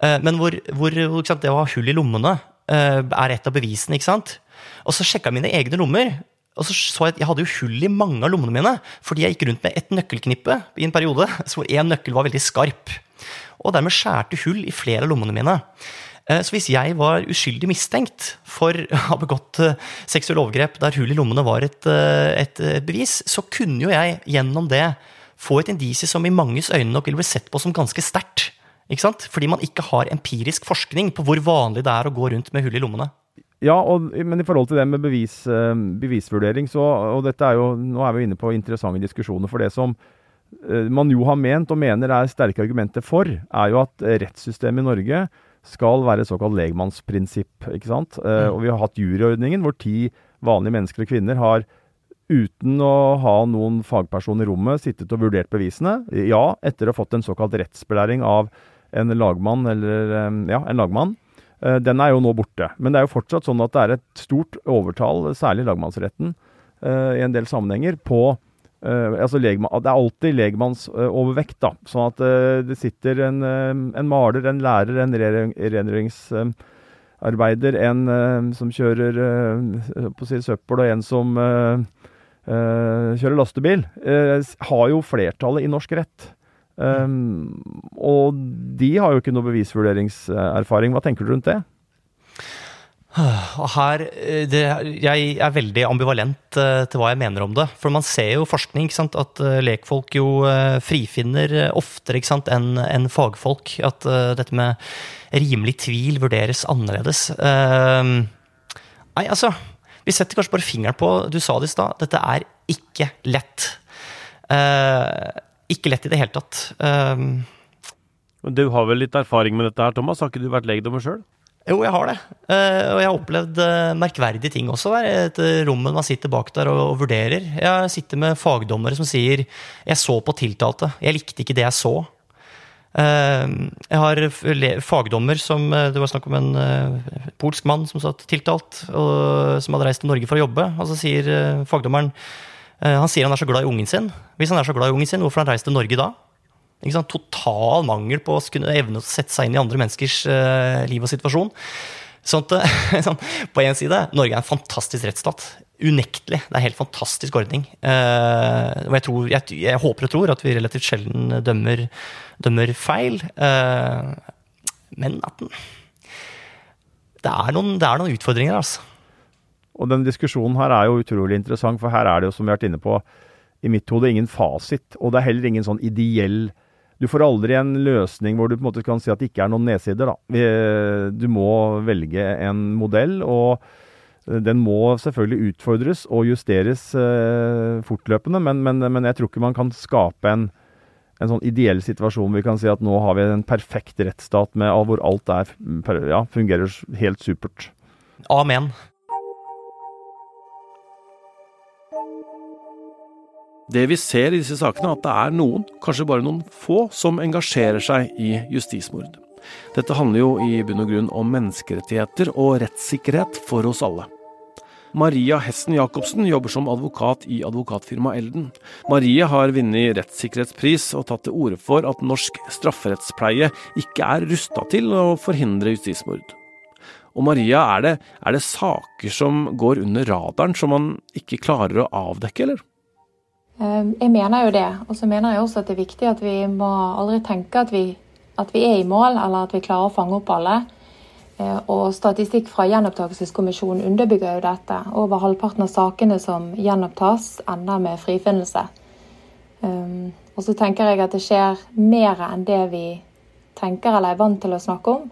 Men hvor, hvor det å ha hull i lommene er et av bevisene. ikke sant? Og så sjekka jeg mine egne lommer. Og så så jeg at jeg hadde jo hull i mange av lommene mine fordi jeg gikk rundt med et nøkkelknippe i en periode (laughs) hvor én nøkkel var veldig skarp. Og dermed skjærte hull i flere av lommene mine. Eh, så hvis jeg var uskyldig mistenkt for (laughs) å ha begått eh, seksuelle overgrep der hull i lommene var et, eh, et, bevis, så kunne jo jeg gjennom det få et indisie som i manges øyne nok ville bli sett på som ganske sterkt. Fordi man ikke har empirisk forskning på hvor vanlig det er å gå rundt med hull i lommene. Ja, og, men i forhold til det med bevis, bevisvurdering, så og dette er jo, Nå er vi inne på interessante diskusjoner. For det som man jo har ment og mener er sterke argumenter for, er jo at rettssystemet i Norge skal være et såkalt legmannsprinsipp. ikke sant? Eh, og vi har hatt juryordningen hvor ti vanlige mennesker og kvinner har uten å ha noen fagperson i rommet sittet og vurdert bevisene. Ja, etter å ha fått en såkalt rettsbelæring av en lagmann eller eh, ja, en lagmann. Eh, den er jo nå borte. Men det er jo fortsatt sånn at det er et stort overtall, særlig lagmannsretten, i en del sammenhenger, på Uh, altså legman, det er alltid legmannsovervekt. Uh, sånn at uh, det sitter en, en, maler, en lærer, en rengjøringsarbeider, en som kjører på si søppel, og en som kjører lastebil. har jo flertallet i norsk rett. Um, og de har jo ikke noe bevisvurderingserfaring. Hva tenker du rundt det? Og her, eh, det, Jeg er veldig ambivalent uh, til hva jeg mener om det. For man ser jo forskning sant, at uh, lekfolk jo frifinner oftere enn en fagfolk. At dette med rimelig tvil vurderes annerledes. nei, altså Vi setter kanskje bare fingeren på Du sa det i stad. Dette er ikke lett. ikke lett i det hele tatt. du har vel litt erfaring med dette her, Thomas? Har ikke du vært legdommer sjøl? Jo, jeg har det. Uh, og jeg har opplevd uh, merkverdige ting også. Et rom man sitter bak der og, vurderer. Jeg sitter med fagdommere som sier 'jeg så på tiltalte', 'jeg likte ikke det jeg så'. Jeg har fagdommer som Det var snakk om en polsk mann som satt tiltalt, og som hadde reist til Norge for å jobbe. Og så sier fagdommeren Han sier han er så glad i ungen sin. Hvis han er så glad i ungen sin, hvorfor har han reist til Norge da? Total mangel på å kunne evne å sette seg inn i andre menneskers uh, liv og situasjon. Sånn at, (laughs) sånn, på én side, Norge er en fantastisk rettsstat. Unektelig. Det er en helt fantastisk ordning. Uh, og jeg, tror, jeg, jeg, håper og tror at vi relativt sjelden dømmer, dømmer feil. Uh, men at den det er, noen, det er noen utfordringer, altså. Og den diskusjonen her er jo utrolig interessant, for her er det jo, som vi har vært inne på, i mitt hode ingen fasit. Og det er heller ingen sånn ideell du får aldri en løsning hvor du på en måte kan si at det ikke er noen nedsider. Da. Du må velge en modell, og den må selvfølgelig utfordres og justeres eh, fortløpende. Men, men, men, jeg tror ikke man kan skape en, en sånn ideell situasjon hvor vi kan si at nå har vi en perfekt rettsstat med, hvor alt er, ja, fungerer helt supert. Amen. Det vi ser i disse sakene, er at det er noen, kanskje bare noen få, som engasjerer seg i justismord. Dette handler jo i bunn og grunn om menneskerettigheter og rettssikkerhet for oss alle. Maria Hessen Jacobsen jobber som advokat i advokatfirmaet Elden. Maria har vunnet rettssikkerhetspris og tatt til orde for at norsk strafferettspleie ikke er rusta til å forhindre justismord. Og Maria, er det, er det saker som går under radaren som man ikke klarer å avdekke, eller? Ehm, jeg mener jo det. Og så mener jeg også at det er viktig at vi må aldri tenke at vi, at vi er i mål, eller at vi klarer å fange opp alle. Eh, og statistikk fra Gjenopptakelseskommisjonen underbygger jo dette. Over halvparten av sakene som gjenopptas, ender med frifinnelse. Um, og så tenker jeg at det skjer mer enn det vi tenker eller er vant til å snakke om.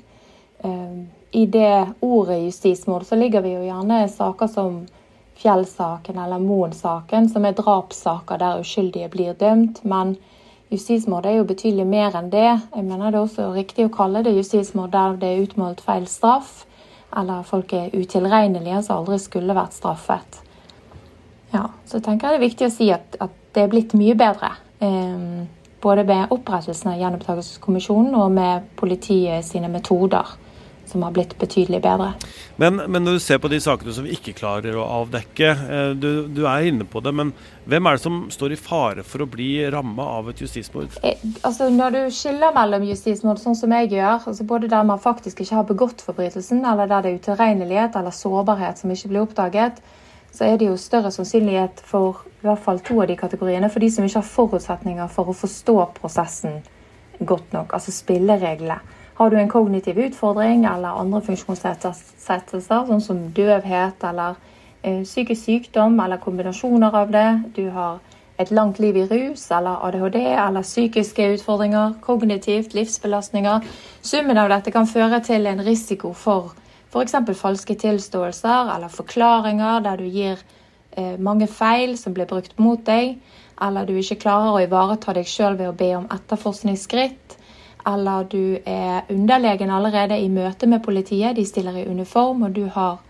I det ordet justismord så ligger vi jo gjerne saker som Fjell-saken eller Moen-saken, som er drapssaker der uskyldige blir dømt. men Justismord er jo betydelig mer enn det. Jeg mener det er også riktig å kalle det justismord der det er utmålt feil straff, eller folk er utilregnelige som aldri skulle vært straffet. Ja, Så tenker jeg det er viktig å si at, at det er blitt mye bedre. Eh, både med opprettelsen av Gjenopptakelseskommisjonen og med politiet sine metoder som har blitt betydelig bedre. Men, men, når du ser på de sakene som vi ikke klarer å avdekke, eh, du, du, er inne på det, men hvem er det som står i fare for å bli ramma av et justismord? Eh, altså Når du skiller mellom justismord, sånn som jeg gjør, altså både der man faktisk ikke har begått forbrytelsen, eller der det er utilregnelighet eller sårbarhet som ikke blir oppdaget, så er det jo større sannsynlighet for i hvert fall to av de kategoriene for de som ikke har forutsetninger for å forstå prosessen godt nok, altså spillereglene. Har du en kognitiv utfordring eller andre funksjonsnedsettelser, sånn som døvhet eller eh, psykisk sykdom eller kombinasjoner av det, du har et langt liv i rus eller ADHD eller psykiske utfordringer, kognitivt, livsbelastninger Summen av dette kan føre til en risiko for f.eks. falske tilståelser eller forklaringer der du gir eh, mange feil som blir brukt mot deg, eller du ikke klarer å ivareta deg sjøl ved å be om etterforskningsskritt eller du er underlegen allerede i møte med politiet, de stiller i uniform, og du har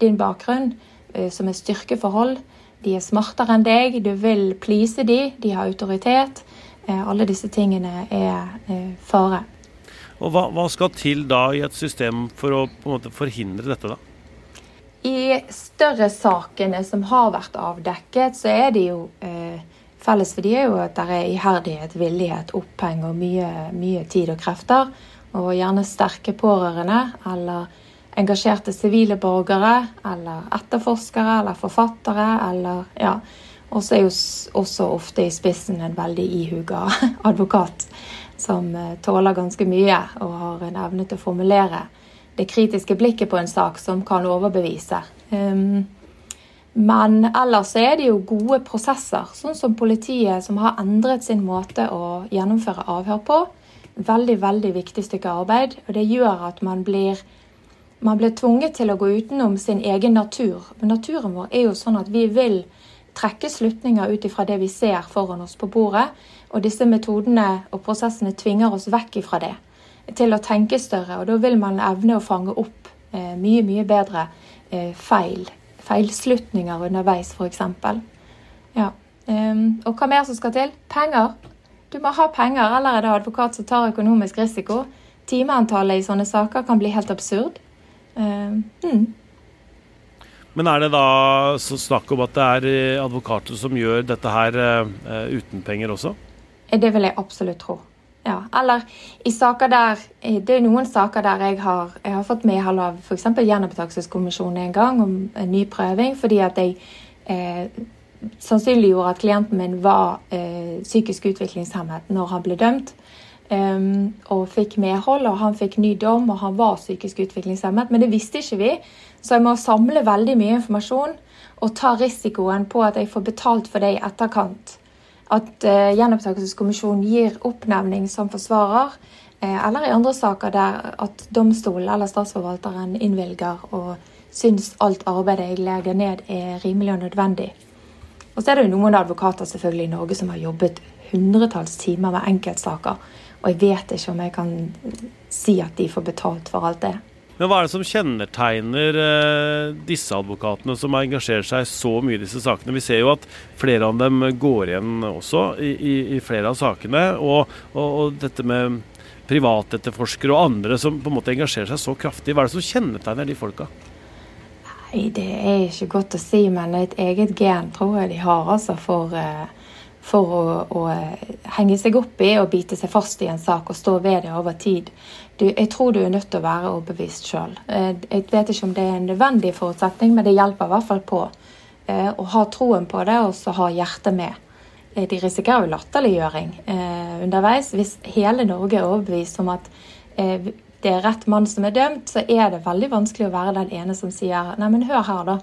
din bakgrunn eh, som er styrkeforhold. De er smartere enn deg, du vil please de, de har autoritet. Eh, alle disse tingene er eh, fare. Og hva, hva, skal til da i et system for å måte forhindre dette, da? I større sakene som har vært avdekket, så er det jo eh, Felles for de er jo at det er iherdighet, villighet, oppheng og mye, mye, tid og krefter. Og gjerne sterke pårørende eller engasjerte sivile borgere eller etterforskere eller forfattere eller ja. Og så er jo også ofte i spissen en veldig ihuga (laughs) advokat som eh, tåler ganske mye og har en evne til å formulere det kritiske blikket på en sak som kan overbevise. Um, men ellers er det jo gode prosesser, sånn som politiet som har endret sin måte å gjennomføre avhør på. Veldig, veldig viktig stykke arbeid. Og det gjør at man blir, man blir tvunget til å gå utenom sin egen natur. Men naturen vår er jo sånn at vi vil trekke slutninger ut ifra det vi ser foran oss på bordet. Og disse metodene og prosessene tvinger oss vekk ifra det. Til å tenke større. Og da vil man evne å fange opp eh, mye, mye bedre eh, feil feilslutninger underveis, f.eks. Ja. Um, og hva mer som skal til? Penger. Du må ha penger, eller er det advokat som tar økonomisk risiko? Timeantallet i sånne saker kan bli helt absurd. Mm. Men er det da så snakk om at det er eh, advokater som gjør dette her uh, uten penger også? Det vil jeg absolutt tro. Ja, eller i saker der eh, Det er noen saker der jeg har, jeg har fått medhold av f.eks. Gjenopptakelseskommisjonen en gang om en ny prøving, fordi at jeg eh, sannsynliggjorde at klienten min var eh, psykisk utviklingshemmet når han ble dømt. Um, og fikk medhold, og han fikk ny dom, og han var psykisk utviklingshemmet. Men det visste ikke vi, så jeg må samle veldig mye informasjon og ta risikoen på at jeg får betalt for det i etterkant at eh, Gjenopptakelseskommisjonen gir oppnevning som forsvarer, eh, eller i andre saker der at domstolen eller statsforvalteren innvilger og syns alt arbeidet jeg legger ned er rimelig og nødvendig. Og så er det jo noen advokater selvfølgelig i Norge som har jobbet hundretalls timer med enkeltsaker. Og jeg vet ikke om jeg kan si at de får betalt for alt det. Men hva er det som kjennetegner eh, disse advokatene som engasjerer seg så mye i disse sakene? Vi ser jo at flere av dem går igjen også i, i, i flere av sakene. Og, og, og, dette med privatetterforskere og andre som på en måte engasjerer seg så kraftig. Hva er det som kjennetegner de folka? Nei, Det er ikke godt å si, men et eget gen tror jeg de har altså for eh, for å, å, henge seg opp i og bite seg fast i en sak og stå ved det over tid. Du, jeg tror du er nødt til å være overbevist sjøl. Eh, jeg vet ikke om det er en nødvendig forutsetning, men det hjelper i hvert fall på. Eh, å ha troen på det og så ha hjertet med. De risikerer jo latterliggjøring underveis. Hvis hele Norge er overbevist om at det er rett mann som er dømt, så er det veldig vanskelig å være den ene som sier nei, men hør her, da.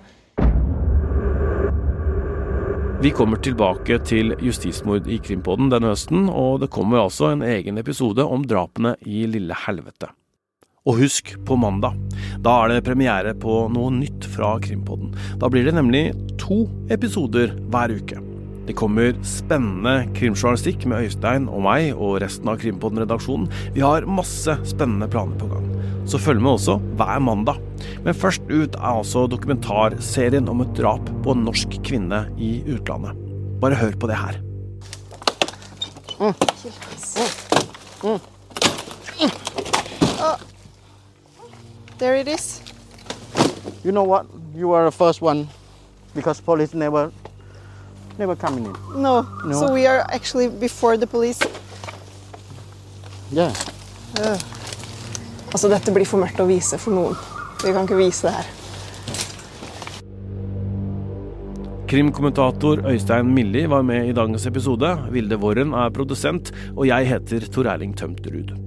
Vi kommer tilbake til justismord i Krimpodden denne høsten, og det kommer altså en egen episode om drapene i Lille Helvete. Og husk, på mandag. Da er det premiere på noe nytt fra Krimpodden. Da blir det nemlig to episoder hver uke. Det kommer spennende krimjournalistikk med Øystein og meg og resten av Krimpodden-redaksjonen. Vi har masse spennende planer på gang så følg med også hver mandag. Men først ut er altså dokumentarserien om et drap på en norsk kvinne i utlandet. Bare hør på det her. Mm. Mm. Oh. There it is. You know what? You are the first one because police never never coming in. No. no. So we are actually before the police. Yeah. Uh. Altså, dette blir for mørkt å vise for noen. Vi kan ikke vise det her. Krimkommentator Øystein Milli var med i dagens episode. Vilde Våren er produsent, og jeg heter Tor Erling Tømterud.